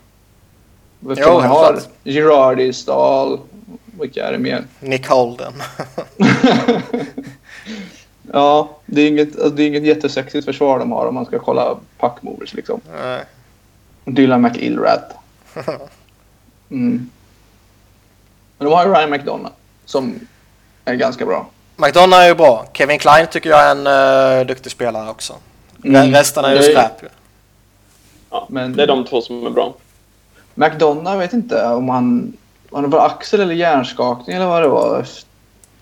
Jo, han helt har. Girardi, Stahl, vilka är det mer? Nick Holden. Ja, det är inget, alltså det är inget jättesexigt försvar de har om man ska kolla puckmovers liksom. Nej. Dylan McIlrath. Mm. Men de har ju Ryan McDonough som är ganska bra. McDonough är ju bra. Kevin Klein tycker jag är en uh, duktig spelare också. Mm. Resten är ju Det är- skräp. Ja, Men- Det är de två som är bra. McDonough, vet inte om han... Om det var axel eller hjärnskakning eller vad det var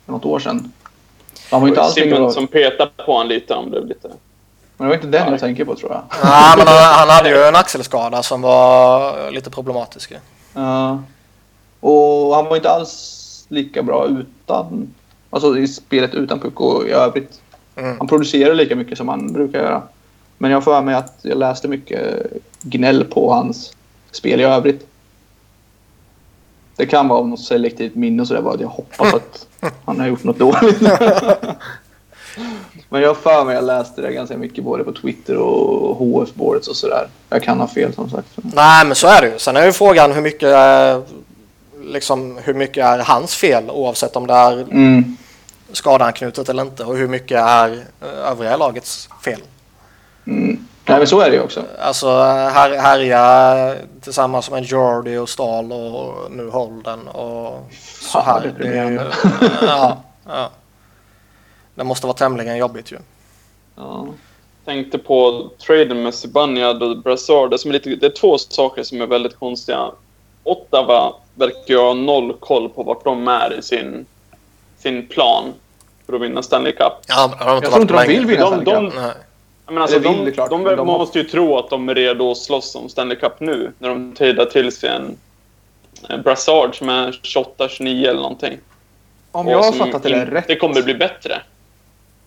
för något år sedan. Han var inte alls. Simon som petade på honom lite. Han blev lite... Men det var inte den Nej. jag tänker på tror jag. Nej, men han, han hade ju en axelskada som var lite problematisk. Ja. Och han var inte alls lika bra utan... Alltså i spelet utan puck och i övrigt. Mm. Han producerar lika mycket som han brukar göra. Men jag får för mig att jag läste mycket gnäll på hans spel i övrigt. Det kan vara av något selektivt minne och sådär bara att jag hoppas att han har gjort något dåligt. Men jag för mig jag läste det ganska mycket både på Twitter och HF-boards och sådär. Jag kan ha fel som sagt. Nej, men så är det ju. Sen är ju frågan hur mycket, eh, liksom, hur mycket är hans fel oavsett om det är Mm. skadeanknutet eller inte och hur mycket är eh, övriga lagets fel. Mm. Nej men så är det ju också. Alltså här, härja tillsammans med Jordi och Stahl och nu Holden och så Fan, här. vad Det, är deprimerande. ja, ja. Det måste vara tämligen jobbigt ju. Ja. Tänkte på traden med Zibanejad och Brassard. Det, är som är lite, det är två saker som är väldigt konstiga. Ottawa verkar ju ha noll koll på vart de är i sin, sin plan för att vinna Stanley Cup. Ja, men de Jag tror inte de vill vinna De- Stanley de- Cup. Alltså, vill de, det klart, de, men de har- måste ju tro att de är redo att slåss om Stanley Cup nu. När de tradar till sig en, en Brassard som är 28-29 eller någonting. Om jag har fattat det rätt. kommer bli bättre.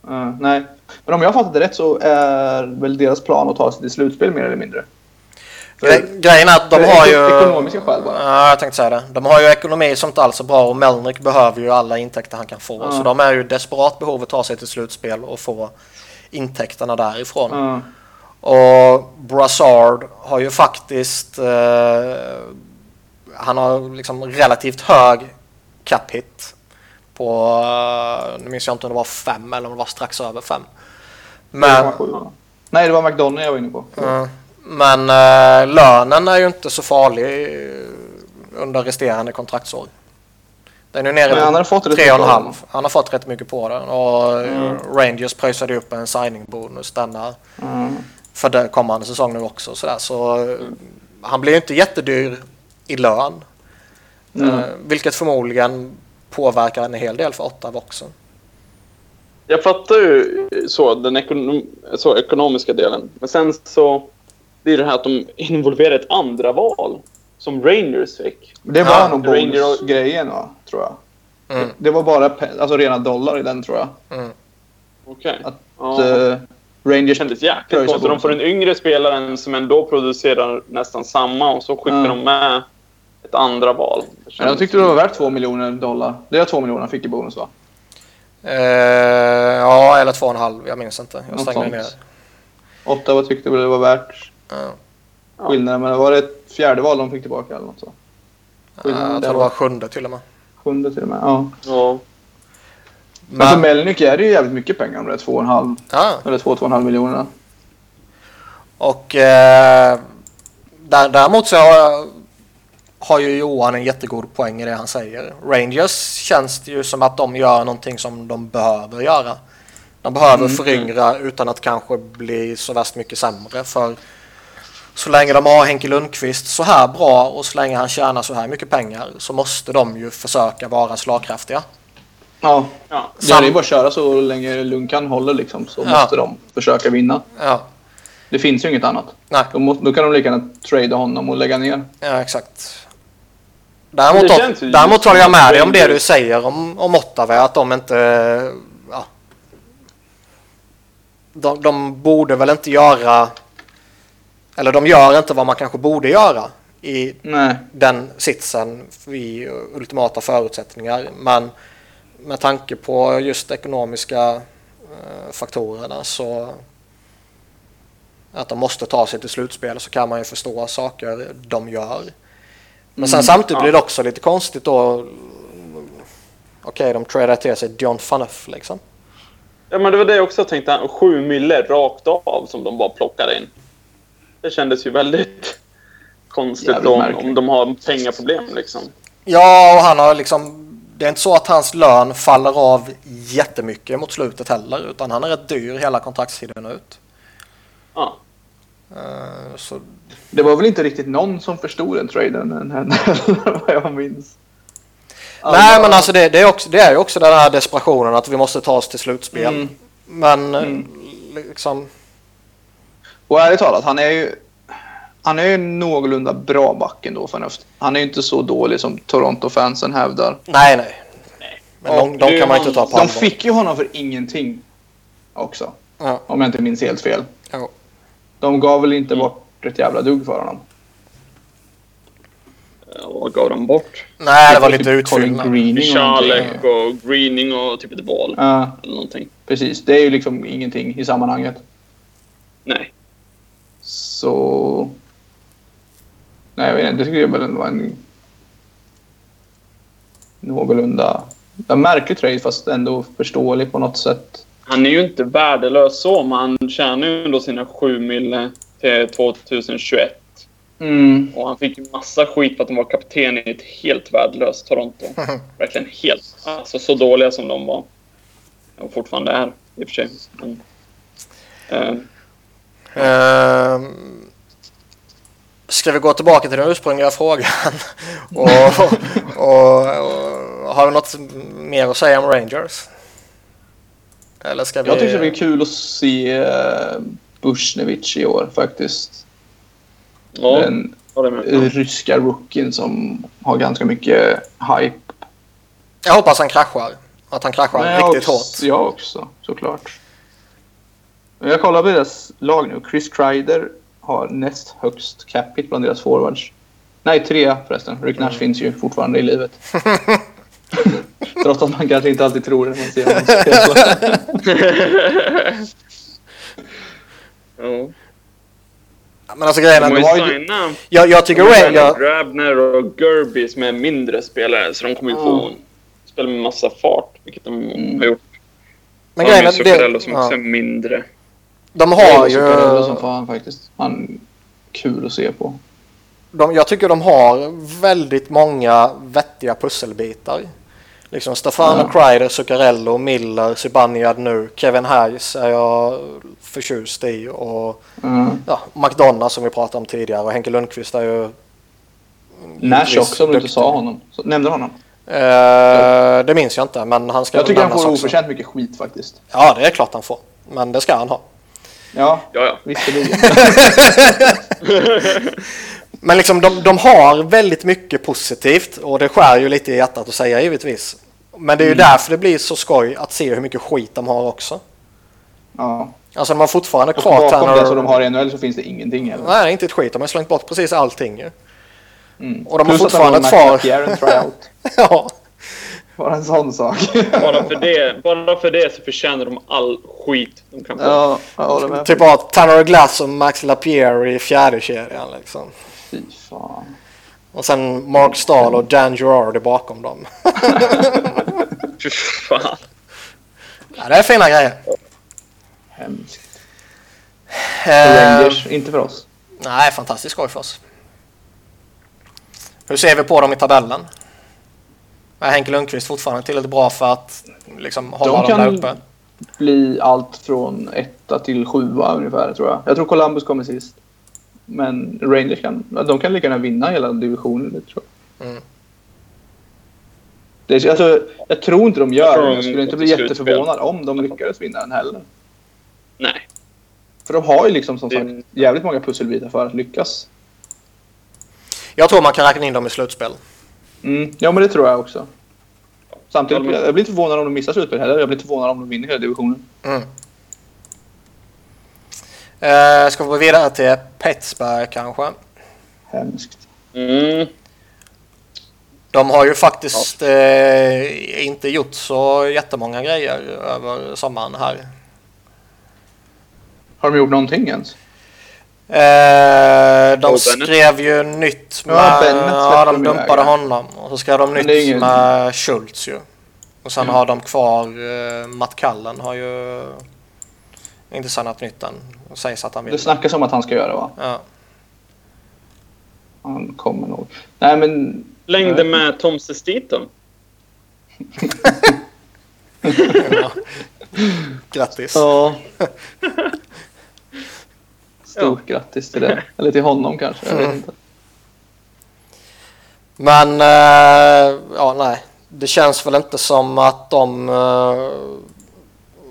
Ja, nej. Men om jag fattat det rätt så är väl deras plan att ta sig till slutspel mer eller mindre. Gre- Grejen är att de har ju... eko- ekonomiska skäl bara. Ja, jag tänkte säga det. De har ju ekonomi som inte alls är bra och Melnick behöver ju alla intäkter han kan få. Ja. Så de är ju desperat behov att ta sig till slutspel och få intäkterna därifrån. Ja. Och Brassard har ju faktiskt... Eh, han har liksom relativt hög cap hit. På, nu minns jag inte om det var fem eller om det var strax över fem. Men, sju? Nej, det var McDonald jag var inne på. Men eh, lönen är ju inte så farlig under resterande kontraktsår. Den är nere Men han på hade fått rätt tre och en mycket av halv. Han har fått rätt mycket på den. Och eh, Mm. Rangers pröjsade upp en signing-bonus denna Mm. för den kommande säsong nu också. Sådär. Så eh, han blir ju inte jättedyr i lön. Mm. Eh, vilket förmodligen påverkar en hel del för Ottawa också. Jag fattar ju så, den ekonom, så, ekonomiska delen. Men sen så blir det här att de involverar ett andra val som Rangers fick. Det var Ja, nog bonusgrejen, va? Tror jag. Mm. Det var bara alltså, rena dollar i den, tror jag. Okej. Att Ja. Det Rangers... kändes jäkligt konstigt. De får en yngre spelare som ändå producerar nästan samma och så skickar Ja. de med ett andra val. Men jag tyckte det var värt två miljoner dollar. Det är två miljoner han fick i bonus, va? Eh, ja, eller två och en halv. Jag minns inte. Jag stängde ner. Ottawa tyckte väl det var värt Ja. Ja. skillnaden. Men var det ett fjärde val de fick tillbaka eller något så? Ja, jag tror det var sjunde till och med. Sjunde till och med. Ja. Ja. Men för Melnick är det ju jävligt mycket pengar om det är 2,5 ja. eller 2-2,5 miljoner. Och eh, där, däremot så har, har ju Johan en jättegod poäng i det han säger. Rangers känns det ju som att de gör någonting som de behöver göra. De behöver Mm. föryngra utan att kanske bli så värst mycket sämre. För så länge de har Henke Lundqvist så här bra och så länge han tjänar så här mycket pengar så måste de ju försöka vara slagkraftiga. Ja, Ja. det är ju bara att köra så länge Lunkan håller liksom så Ja. måste de försöka vinna. Ja, Det finns ju inget annat. nej, Då, må, då kan de lika gärna trada honom och lägga ner. ja exakt. Däremot, Det däremot håller jag med dig om det du säger om, om Ottawa, att de inte... Ja, de, de borde väl inte göra... Eller de gör inte vad man kanske borde göra i Nej. den sitsen i ultimata förutsättningar. Men med tanke på just ekonomiska eh, faktorerna så att de måste ta sig till slutspel så kan man ju förstå saker de gör. Men sen Mm, samtidigt ja. blir det också lite konstigt då. Okej, de tradar till sig John Fanuff liksom. Ja, men det var det jag också tänkte. Sju mille rakt av som de bara plockade in. Det kändes ju väldigt konstigt om, om de har pengaproblem liksom. Ja, och han har liksom... Det är inte så att hans lön faller av jättemycket mot slutet heller. Utan han är rätt dyr hela kontraktstiden ut. Ja. Eh, Så Det var väl inte riktigt någon som förstod den traden än vad jag minns. Nej, men alltså det, det, är också, det är ju också den här desperationen att vi måste ta oss till slutspel. Mm. Men eh, Mm. liksom... Och ärligt talat, han är ju... Han är ju någorlunda bra back ändå förnuft. Han är ju inte så dålig som Toronto-fansen hävdar. Nej, nej. Men Och de, de kan man inte ta på De fick ju honom för ingenting också. Ja, Om jag inte minns helt fel. jo. De gav väl inte Mm. bort ett jävla dugg för honom. Och vad gav de bort? Nej, det var lite Typ utfyllnad. Charlek och Greening och typ ett val. Ja, Eller någonting. precis. Det är ju liksom ingenting i sammanhanget. Nej. Så... Nej, jag vet inte. Det jag väl var en någorlunda... En märklig trade fast ändå förståelig på något sätt. Han är ju inte värdelös så, men han tjänar ju ändå sina sju mille till 2021. Mm. Och han fick ju massa skit för att han var kapten i ett helt värdelöst Toronto. Verkligen helt. Alltså så dåliga som de var. Och fortfarande är i och för sig. Men, eh, Ehm, ska vi gå tillbaka till den ursprungliga frågan? och, och, och, har du något mer att säga om Rangers? Eller ska vi... Jag tycker det är kul att se uh, Bushnevich i år faktiskt. ja, Den med. ryska rookien som har ganska mycket hype. Jag hoppas han kraschar. Att han kraschar jag riktigt också, hårt. Jag också, såklart. Jag kollar på deras lag nu. Chris Kreider har näst högst cap hit bland deras forwards. Nej, tre förresten. Rick Nash finns ju fortfarande i livet. Trots att man kanske inte alltid tror det när man ser honom spela. Ja. Men alltså grejen är... har ju ju- signat Jag, jag tycker Rangers... Grabner och Gerby som är mindre spelare, så de kommer ju få spela med massa fart, vilket de Mm. har gjort. Men de grejen ju är... Zuccarello som också är ja, mindre. de Jag har Zuccarello som ju... fan faktiskt. Han kul att se på. De, jag tycker de har väldigt många vettiga pusselbitar. Liksom Stefano Ja. Kreider, Zuccarello, Miller, Zibanejad nu. Kevin Hayes är jag förtjust i. Och Mm. ja, McDonough som vi pratade om tidigare. Och Henke Lundqvist är ju... Nash också om du inte sa honom. Så, nämnde honom. Eh, det minns jag inte, men han ska Jag tycker han får oförtjänt mycket skit faktiskt. Ja, det är klart han får. Men det ska han ha. Ja, Ja, ja. visserligen. Men liksom de, de har väldigt mycket positivt och det skär ju lite i hjärtat att säga givetvis. Men det är ju Mm. därför det blir så skoj att se hur mycket skit de har också. ja. Alltså de har fortfarande Och kvar bakom Tanner... det som de har i NHL så finns det ingenting heller. Nej, inte ett skit. De har slängt bort precis allting ju. Mm. Och de har Plus att fortfarande de ett har kvar- ja. Bara en sån sak. Bara för, det, bara för det så förtjänar de all skit de kan få. ja, jag håller med. Typ bara Tanner Glass och Max Lapierre i fjärde kedjan liksom. Fy fan. Och sen Mark Stahl och Dan Girardi bakom dem. Fy fan. Ja, det är fina grejer. Hemskt. Eh, Rangers, inte för oss. nej, fantastiskt skoj för oss. Hur ser vi på dem i tabellen? Är Henke Lundqvist fortfarande tillräckligt bra för att liksom, hålla De dem där kan- uppe? Bli allt från etta till sjua ungefär tror jag. Jag tror Columbus kommer sist. Men Rangers kan, de kan lika gärna vinna hela divisionen. Det tror jag. Mm. Det är, alltså, jag tror inte de Jag gör det. de Jag skulle inte bli jätteförvånad om de lyckades vinna den heller. Nej. För de har ju liksom som sagt jävligt många pusselbitar för att lyckas. Jag tror man kan räkna in dem i slutspel. Mm, ja, men det tror jag också. Samtidigt, jag blir inte förvånad om de missar slutspel heller. Jag blir inte förvånad om de vinner hela divisionen. Mm. Eh, ska vi gå vidare till Pittsburgh kanske? Hemskt. Mm. De har ju faktiskt eh, inte gjort så jättemånga grejer över sommaren här. Har de gjort någonting ens? Eh, de skrev ju nytt med... Ja, ja, de de dumpade ja. honom. Och så skrev de nytt ingen- med Schultz ju. Och sen Mm. har de kvar eh, Matt Cullen har ju inte signat nytt än. Och sägs att han vill. Det snackas om att han ska göra va? Ja. Han kommer nog. Nej men... Längde med Tom Sestito. ja. Grattis. Ja. Stort grattis till det. Eller till honom kanske. Jag vet Mm. inte. Men eh, ja, nej. Det känns väl inte som att de... Eh,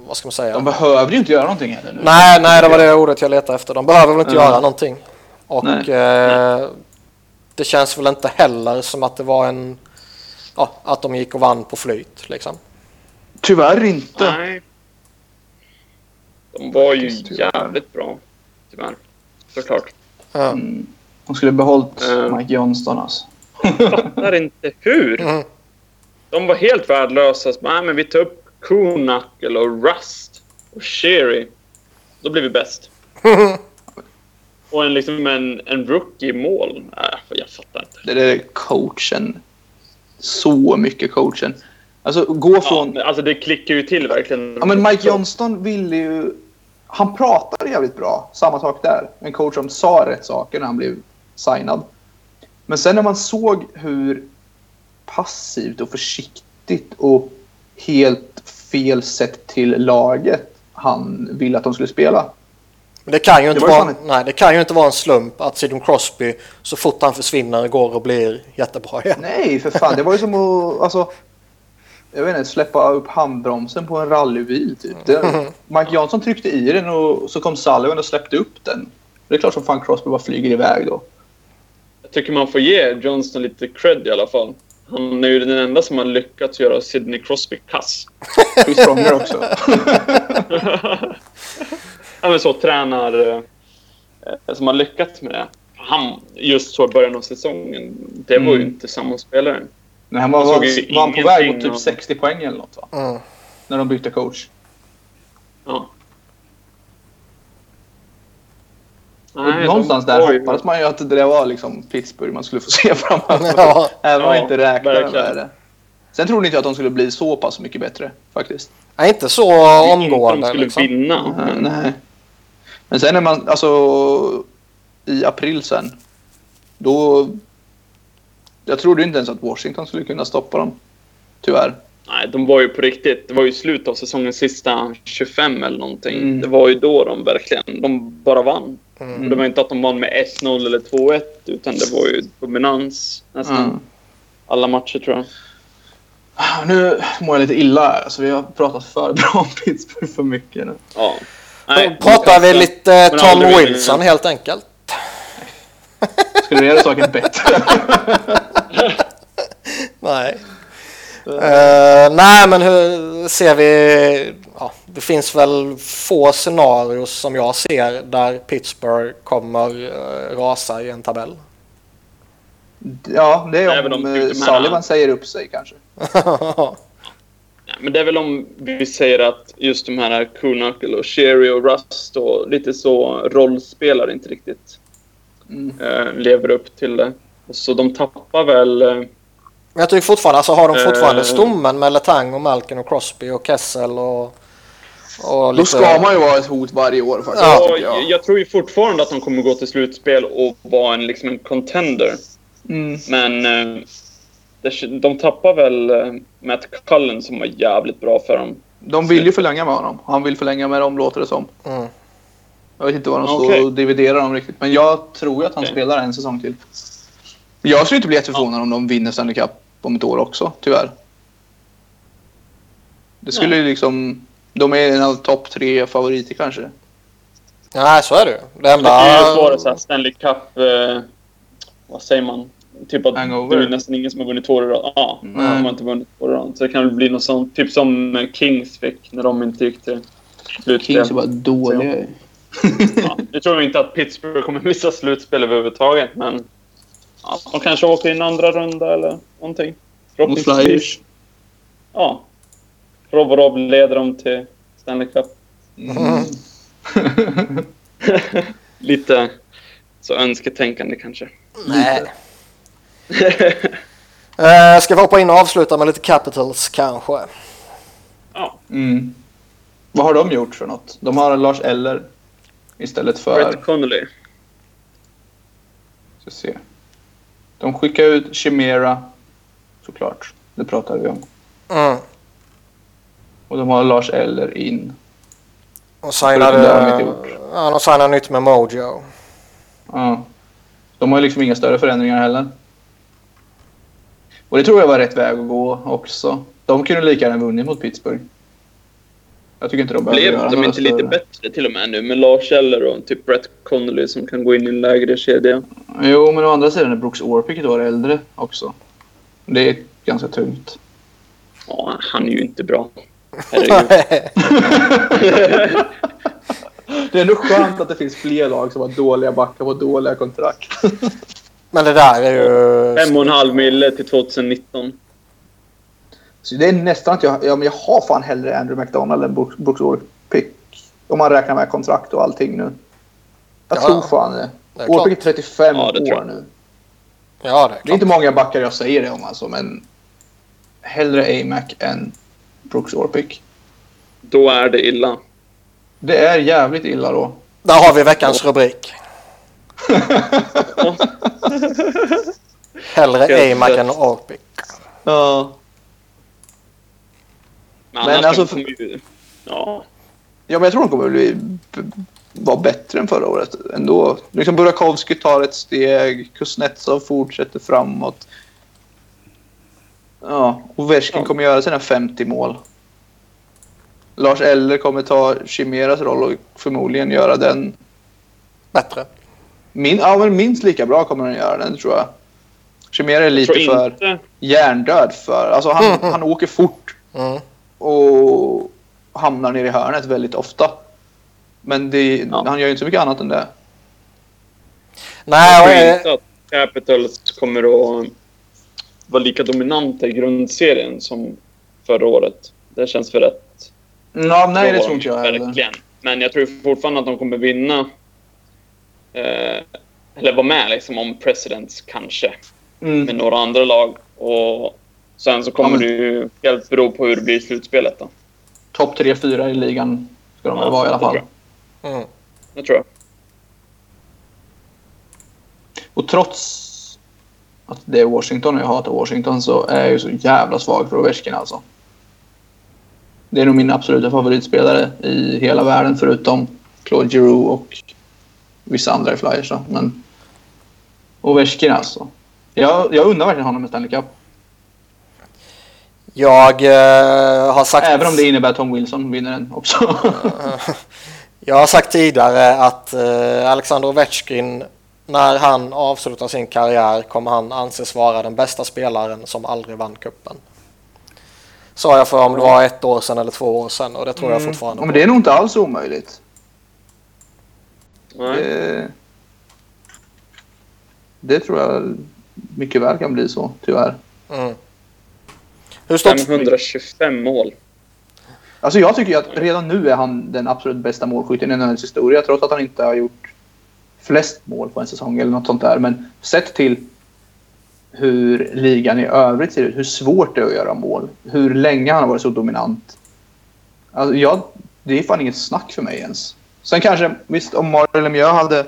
vad ska man säga? De behöver ju inte göra någonting heller nu. Nej, nej, det var det ordet jag letade efter. De behöver väl inte Ja. göra någonting. Och Nej. eh, det känns väl inte heller som att det var en... Ja, att de gick och vann på flyt liksom. Tyvärr inte. Nej. De var ju tyvärr. jävligt bra. Tyvärr. Såklart. Mm. De skulle behållit Mm. Mike Johnston alltså. Fattar inte hur. Mm. De var helt värdelösa. Nej, men vi tar upp Knuckle och Rust och Sherry. Då blir vi bäst. Och en, liksom en, en rookie i mål. Nej, jag fattar inte. Det där är coachen. Så mycket coachen. Alltså gå Ja, från... men alltså det klickar ju till verkligen. Ja, men Mike Johnston ville ju... Han pratade jävligt bra. Samma sak där. En coach som sa rätt saker när han blev signad. Men sen när man såg hur passivt och försiktigt och helt fel sätt till laget han ville att de skulle spela. Men det kan, ju inte var ju vara, nej, det kan ju inte vara en slump att Sidon Crosby så fort han försvinner går och blir jättebra igen. Nej, för fan. Det var ju som att... Alltså, jag vet inte, släppa upp handbromsen på en rallybil. Typ. Det, Mike Johnson tryckte i den och så kom Sullivan och släppte upp den. Det är klart som fan Crosby bara flyger iväg då. Jag tycker man får ge Johnston lite cred i alla fall. Han är ju den enda som har lyckats göra Sidney Crosby kass. Chris Pronger också. Ja, men så tränar eh, som har lyckats med det. Han, just så i början av säsongen, det var ju Mm. inte samma spelare. Nej, han var, var, var han på väg mot typ av- 60 poäng eller något va? Mm. När de bytte coach. Ja. Och Nej, någonstans de där ju- hoppades man ju att det var liksom Pittsburgh man skulle få se framöver. Ja. Även om man Ja, inte räknade med det. Sen trodde inte jag att de skulle bli så pass mycket bättre faktiskt. Nej, inte så Inte de omgående skulle liksom. vinna. Nej, Men, nej. Men sen när man, alltså i april sen. Då... Jag trodde inte ens att Washington skulle kunna stoppa dem. Tyvärr. nej, de var ju på riktigt. Det var ju slutet av säsongens sista 25 eller någonting. Mm. Det var ju då de verkligen, de bara vann. Mm. Det var inte att de vann med 1-0 eller 2-1, utan det var ju dominans nästan Mm. alla matcher tror jag. Nu mår jag lite illa. Alltså, vi har pratat för bra om Pittsburgh för mycket nu. Ja. Då Nej, pratar vi lite Tom. Wilson helt enkelt. Skulle du göra saken bättre? Nej. Eh, nej, men hur ser vi... Ja, det finns väl få scenarier som jag ser där Pittsburgh kommer uh, rasa i en tabell. ja, det är Även om om eh, de här- Sullivan säger upp sig kanske. Men det är väl om vi säger att just de här Kunakel och Sherry och Rust och lite så rollspelare inte riktigt Mm. eh, lever upp till det. Och så de tappar väl... Men jag tycker fortfarande, alltså har de fortfarande Eh. stommen med Letang och Malkin och Crosby och Kessel och Och Då lite- ska man ju vara ett hot varje år faktiskt. Ja. jag. jag. tror ju fortfarande att de kommer gå till slutspel och vara en, liksom en contender. Mm. Men eh, de tappar väl eh, Matt Cullen som var jävligt bra för dem. De vill ju förlänga med honom. Han vill förlänga med dem låter det som. Mm. Jag vet inte vad de står Okej. och dividerar om riktigt. Men jag tror ju att han Okej. spelar en säsong till. Jag skulle inte bli jätteförvånad om de vinner Stanley Cup om ett år också, tyvärr. Det skulle ju liksom... De är en av topp tre favoriter kanske. Nej, så är det ju. Det Det enda... är ju svårare så här Stanley Cup... Eh, vad säger man? Typ att Hangover. det är nästan ingen som har vunnit två år i rad. Ja, Nej. de har inte vunnit två år i rad. Så det kan bli något sånt. Typ som Kings fick när de inte gick till slutspel. Kings är bara dåliga. Ja, jag tror inte att Pittsburgh kommer missa slutspel överhuvudtaget, men ja, de kanske åker in andra runda eller någonting. Mot Flyers. Ja. Rob och Rob leder dem till Stanley Cup. Mm. Lite så önsketänkande kanske. Nej. Eh, ska vi hoppa in och avsluta med lite Capitals kanske? Ja, Mm. Vad har de gjort för något? De har Lars Eller istället för... Brett Connolly. Ska se. De skickar ut Chimera, såklart. Det pratade vi om. Mm. Och de har Lars Eller in. Och signade... gjort. Ja, de signade nytt med Mojo. Ja. De har ju liksom inga större förändringar heller. Och det tror jag var rätt väg att gå också. De kunde lika gärna vunnit mot Pittsburgh. Jag tycker inte de behöver Blev göra de inte lite bättre till och med nu med Lars Eller och typ Brett Connolly som kan gå in i en lägre kedja? Jo, men å andra sidan är Brooks Orpik ett år äldre också. Det är ganska tungt. Ja, han är ju inte bra. Det är ändå skönt att det finns fler lag som har dåliga backar och dåliga kontrakt. Men det där är ju... Fem och en halv mille till 2019. Så det är nästan att jag, ja, men jag har fan hellre Andrew McDonald än Brooks, Brooks Orpik. Om man räknar med kontrakt och allting nu. Jag Ja, tror fan det. Klart. 35 Ja, det tror år jag. nu. Ja, det är Det är inte många backar jag säger det om alltså, men hellre Amac än Brooks Orpik. Då är det illa. Det är jävligt illa då. Där har vi veckans rubrik. Hellre Amac än Orpik. Ja. Men, Men alltså- kommer ju... Ja. Ja, men jag tror de kommer bli, vara bättre än förra året ändå. Liksom Burakovsky tar ett steg, Kuznetsov fortsätter framåt. Ja, Ovechkin Ja. kommer göra sina 50 mål. Lars Eller kommer ta Chimeras roll och förmodligen göra den Bättre. min, ja, men minst lika bra kommer han göra den tror jag. Chimera är lite för inte... hjärndöd för. Alltså han, Mm. han åker fort Mm. och hamnar ner i hörnet väldigt ofta. Men det, Ja. han gör ju inte så mycket annat än det. Nej, Jag tror inte att Capitals kommer att vara lika dominanta i grundserien som förra året. Det känns för rätt. Ja, nej, Då det tror inte jag heller. Verkligen. Men jag tror fortfarande att de kommer vinna. Eh, eller vara med liksom om Presidents kanske. Med Mm. några andra lag. Och sen så kommer Ja, men- det ju helt bero på hur det blir i slutspelet då. Topp 3-4 i ligan ska de Ja, vara i alla fall. Mm. Det tror jag. Och trots att det är Washington och jag hatar Washington så är jag ju så jävla svag för Ovechkin alltså. Det är nog min absoluta favoritspelare i hela världen förutom Claude Giroux och vissa andra i Flyers. då. Men Ovechkin alltså. Jag, jag undrar verkligen honom med Stanley Cup. jag eh, har sagt... Även om det innebär att Tom Wilson vinner den också. Jag har sagt tidigare att eh, Alexander Ovechkin när han avslutar sin karriär kommer han anses vara den bästa spelaren som aldrig vann kuppen. Sa jag för om det var ett år sedan eller två år sedan och det tror jag fortfarande men det är nog inte alls omöjligt. Nej. Det, det tror jag mycket väl kan bli så, tyvärr. Mm. Hur stort... 525 mål. Alltså jag tycker ju att redan nu är han den absolut bästa målskytten i NHLs historia trots att han inte har gjort flest mål på en säsong eller något sånt där. Men sett till hur ligan i övrigt ser ut, hur svårt det är att göra mål, hur länge han har varit så dominant. Alltså jag, det är fan inget snack för mig ens. Sen kanske, visst om Mario Lemieux hade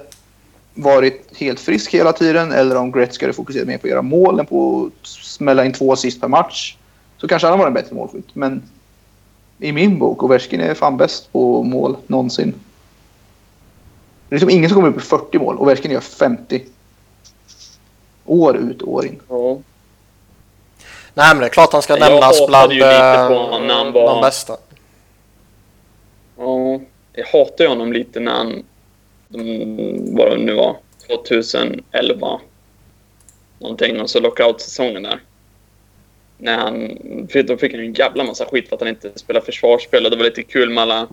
varit helt frisk hela tiden eller om Gretzky hade fokuserat mer på att göra mål än på att smälla in två assist per match så kanske han hade varit en bättre målskytt. Men i min bok, Ovechkin är fan bäst på mål någonsin. Det är liksom ingen som kommer upp i 40 mål. Ovechkin gör 50. År ut år in. Ja. Nej men det är klart han ska Jag nämnas hatade bland ju lite eh, på honom när han var- de bästa. Ja, jag hatar ju honom lite när han, vad det nu var, 2011 någonting och så lockout-säsongen där. När han, då fick han en jävla massa skit för att han inte spelade försvarsspel och det var lite kul med alla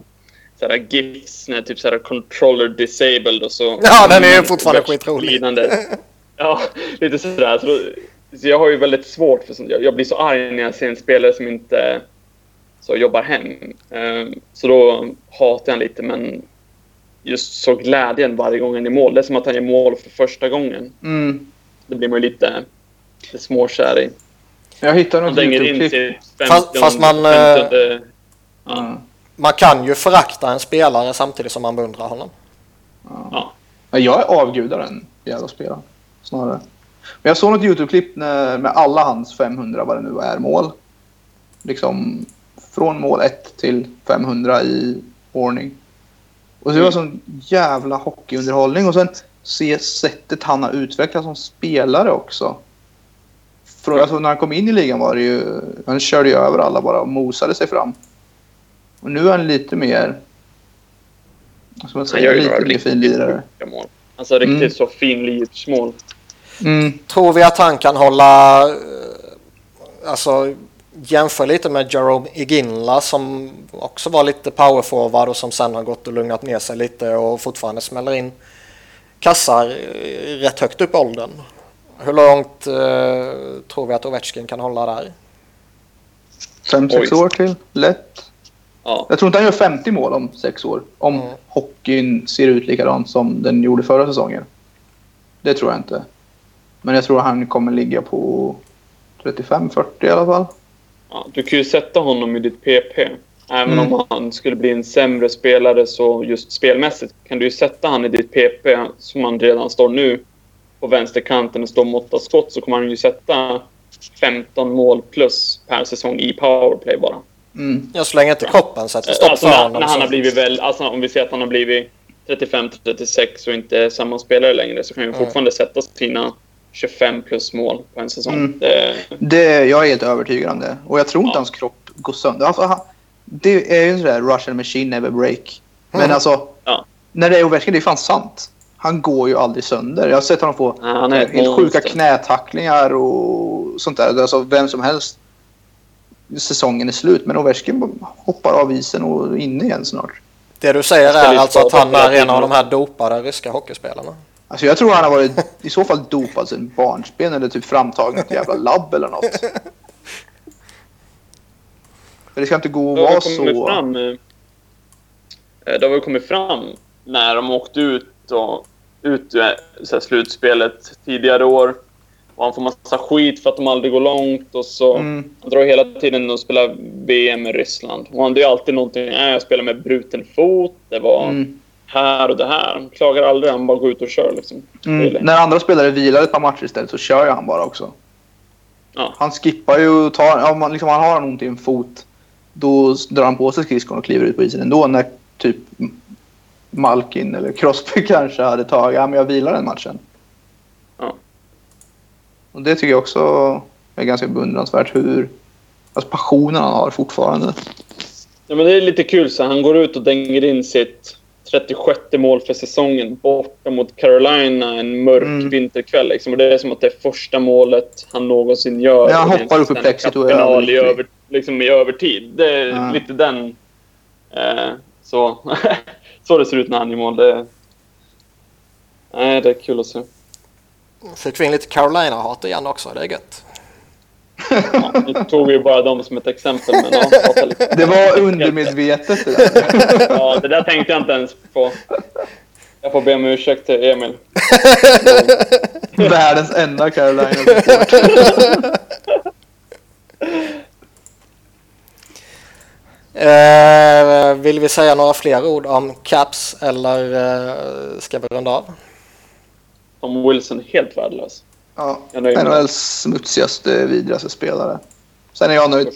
såhär gifs när typ såhär controller disabled och så. Ja, den är fortfarande skitrolig. Ja, lite sådär. Så, då, så jag har ju väldigt svårt för sånt. Jag, jag blir så arg när jag ser en spelare som inte så jobbar hem. Ehm, Så då hatar jag lite, men just så glädjen varje gång han i mål. Det är som att han gör mål för första gången. Mm. Det blir man ju lite, lite småkär i. Jag hittade något YouTube-klipp. Fast- 15, fast man, eh, 15, ja. Mm. Man kan ju förakta en spelare samtidigt som man beundrar honom. Ja. Ja, Jag är avgudar den jävla spelaren. Snarare. Men jag såg något YouTube-klipp med alla hans 500 vad det nu är mål. Liksom från mål 1 till 500 i ordning. Och det var Mm. sån jävla hockeyunderhållning och sen se sättet han har utvecklats som spelare också. För, alltså, när han kom in i ligan var det ju, han körde ju över alla bara och mosade sig fram. Och nu är han lite mer, ska man Han säga, gör ju lite mer finlirare. sjuka mål. Alltså riktigt Mm. så finlirgsmål. Mm. Tror vi att han kan hålla, eh, alltså jämför lite med Jerome Iginla som också var lite powerforward och som sen har gått och lugnat ner sig lite och fortfarande smäller in kassar rätt högt upp i åldern. Hur långt eh, tror vi att Ovechkin kan hålla där? Fem, sex Oj. år till. Lätt. Ja. Jag tror inte han gör 50 mål om sex år. Om Mm. hockeyn ser ut likadant som den gjorde förra säsongen. Det tror jag inte. Men jag tror han kommer ligga på 35-40 i alla fall. Ja, du kan ju sätta honom i ditt PP. Även Mm. om han skulle bli en sämre spelare så just spelmässigt kan du ju sätta han i ditt PP som han redan står nu på vänsterkanten och står mot åtta skott så kommer han ju sätta 15 mål plus per säsong i powerplay bara. Mm. Ja, så länge inte kroppen sätter stopp Alltså för när, honom. när han har blivit väl, alltså om vi säger att han har blivit 35-36 och inte är samma spelare längre så kan han ju Mm. fortfarande sätta sina 25 plus mål på en säsong. Mm. Det, Det, jag är helt övertygad om det. Och jag tror inte Ja. hans kropp går sönder. Alltså, han, det är ju sådär Russian machine never break. Men Mm. alltså, Ja. när det är Ovechkin, det är fan sant. Han går ju aldrig sönder. Jag har sett honom få Ja, han är ett helt sjuka knätacklingar och sånt där. Alltså vem som helst. Säsongen är slut, men Ovechkin hoppar av isen och in igen snart. Det du säger är alltså att han är en av de här dopade ryska hockeyspelarna. Alltså jag tror han har varit i så fall dopad sedan barnsben eller typ framtagen i ett jävla labb eller något. För det ska inte gå att vara så. fram, eh, det har väl kommit fram när de åkte ut och ut ur slutspelet tidigare år. Och han får massa skit för att de aldrig går långt och så Mm. han drar hela tiden och spelar VM i Ryssland. Och han det är alltid någonting, äh, jag spelar med bruten fot, det var Mm. här och det här. Han klagar aldrig, han bara går ut och kör liksom. Mm. När andra spelare vilar ett par matcher istället så kör han bara också. Ja. Han skippar ju och tar, om man, liksom, han har ont i en fot. Då drar han på sig skridskon och kliver ut på isen ändå när typ Malkin eller Crosby kanske hade tagit, ja men jag vilar den matchen. Ja. Och det tycker jag också är ganska beundransvärt hur, alltså passionen han har fortfarande. Ja, men det är lite kul. Så han går ut och dänger in sitt 36 mål för säsongen borta mot Carolina en mörk Mm. vinterkväll. Liksom. Och det är som att det är första målet han någonsin gör. Ja, han hoppar upp i plexit och är i, över, liksom i övertid. Det är Ja. lite den... Eh, så, så det ser ut när han gör mål. Det, nej, det är kul att se. Fick vi in lite Carolina-hat igen också, det är gött. Ja, nu tog vi ju bara dem som ett exempel. Men ja, lite. Det var undermedvetet det där. ja, det där tänkte jag inte ens på. Jag får be om ursäkt till Emil. Världens enda Carolina Eh, vill vi säga några fler ord om Caps eller uh, ska vi runda av? Tom Wilson är helt värdelös. Ja, NHLs smutsigaste, vidrigaste spelare. Sen är jag nöjd.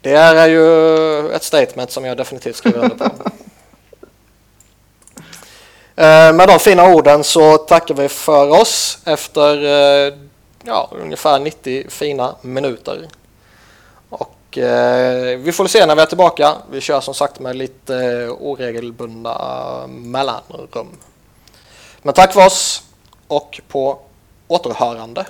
Det är ju ett statement som jag definitivt skriver under på. Eh, med de fina orden så tackar vi för oss efter eh, ja, ungefär 90 fina minuter. Och eh, vi får se när vi är tillbaka. Vi kör som sagt med lite eh, oregelbundna eh, mellanrum. Men tack för oss och på återhörande.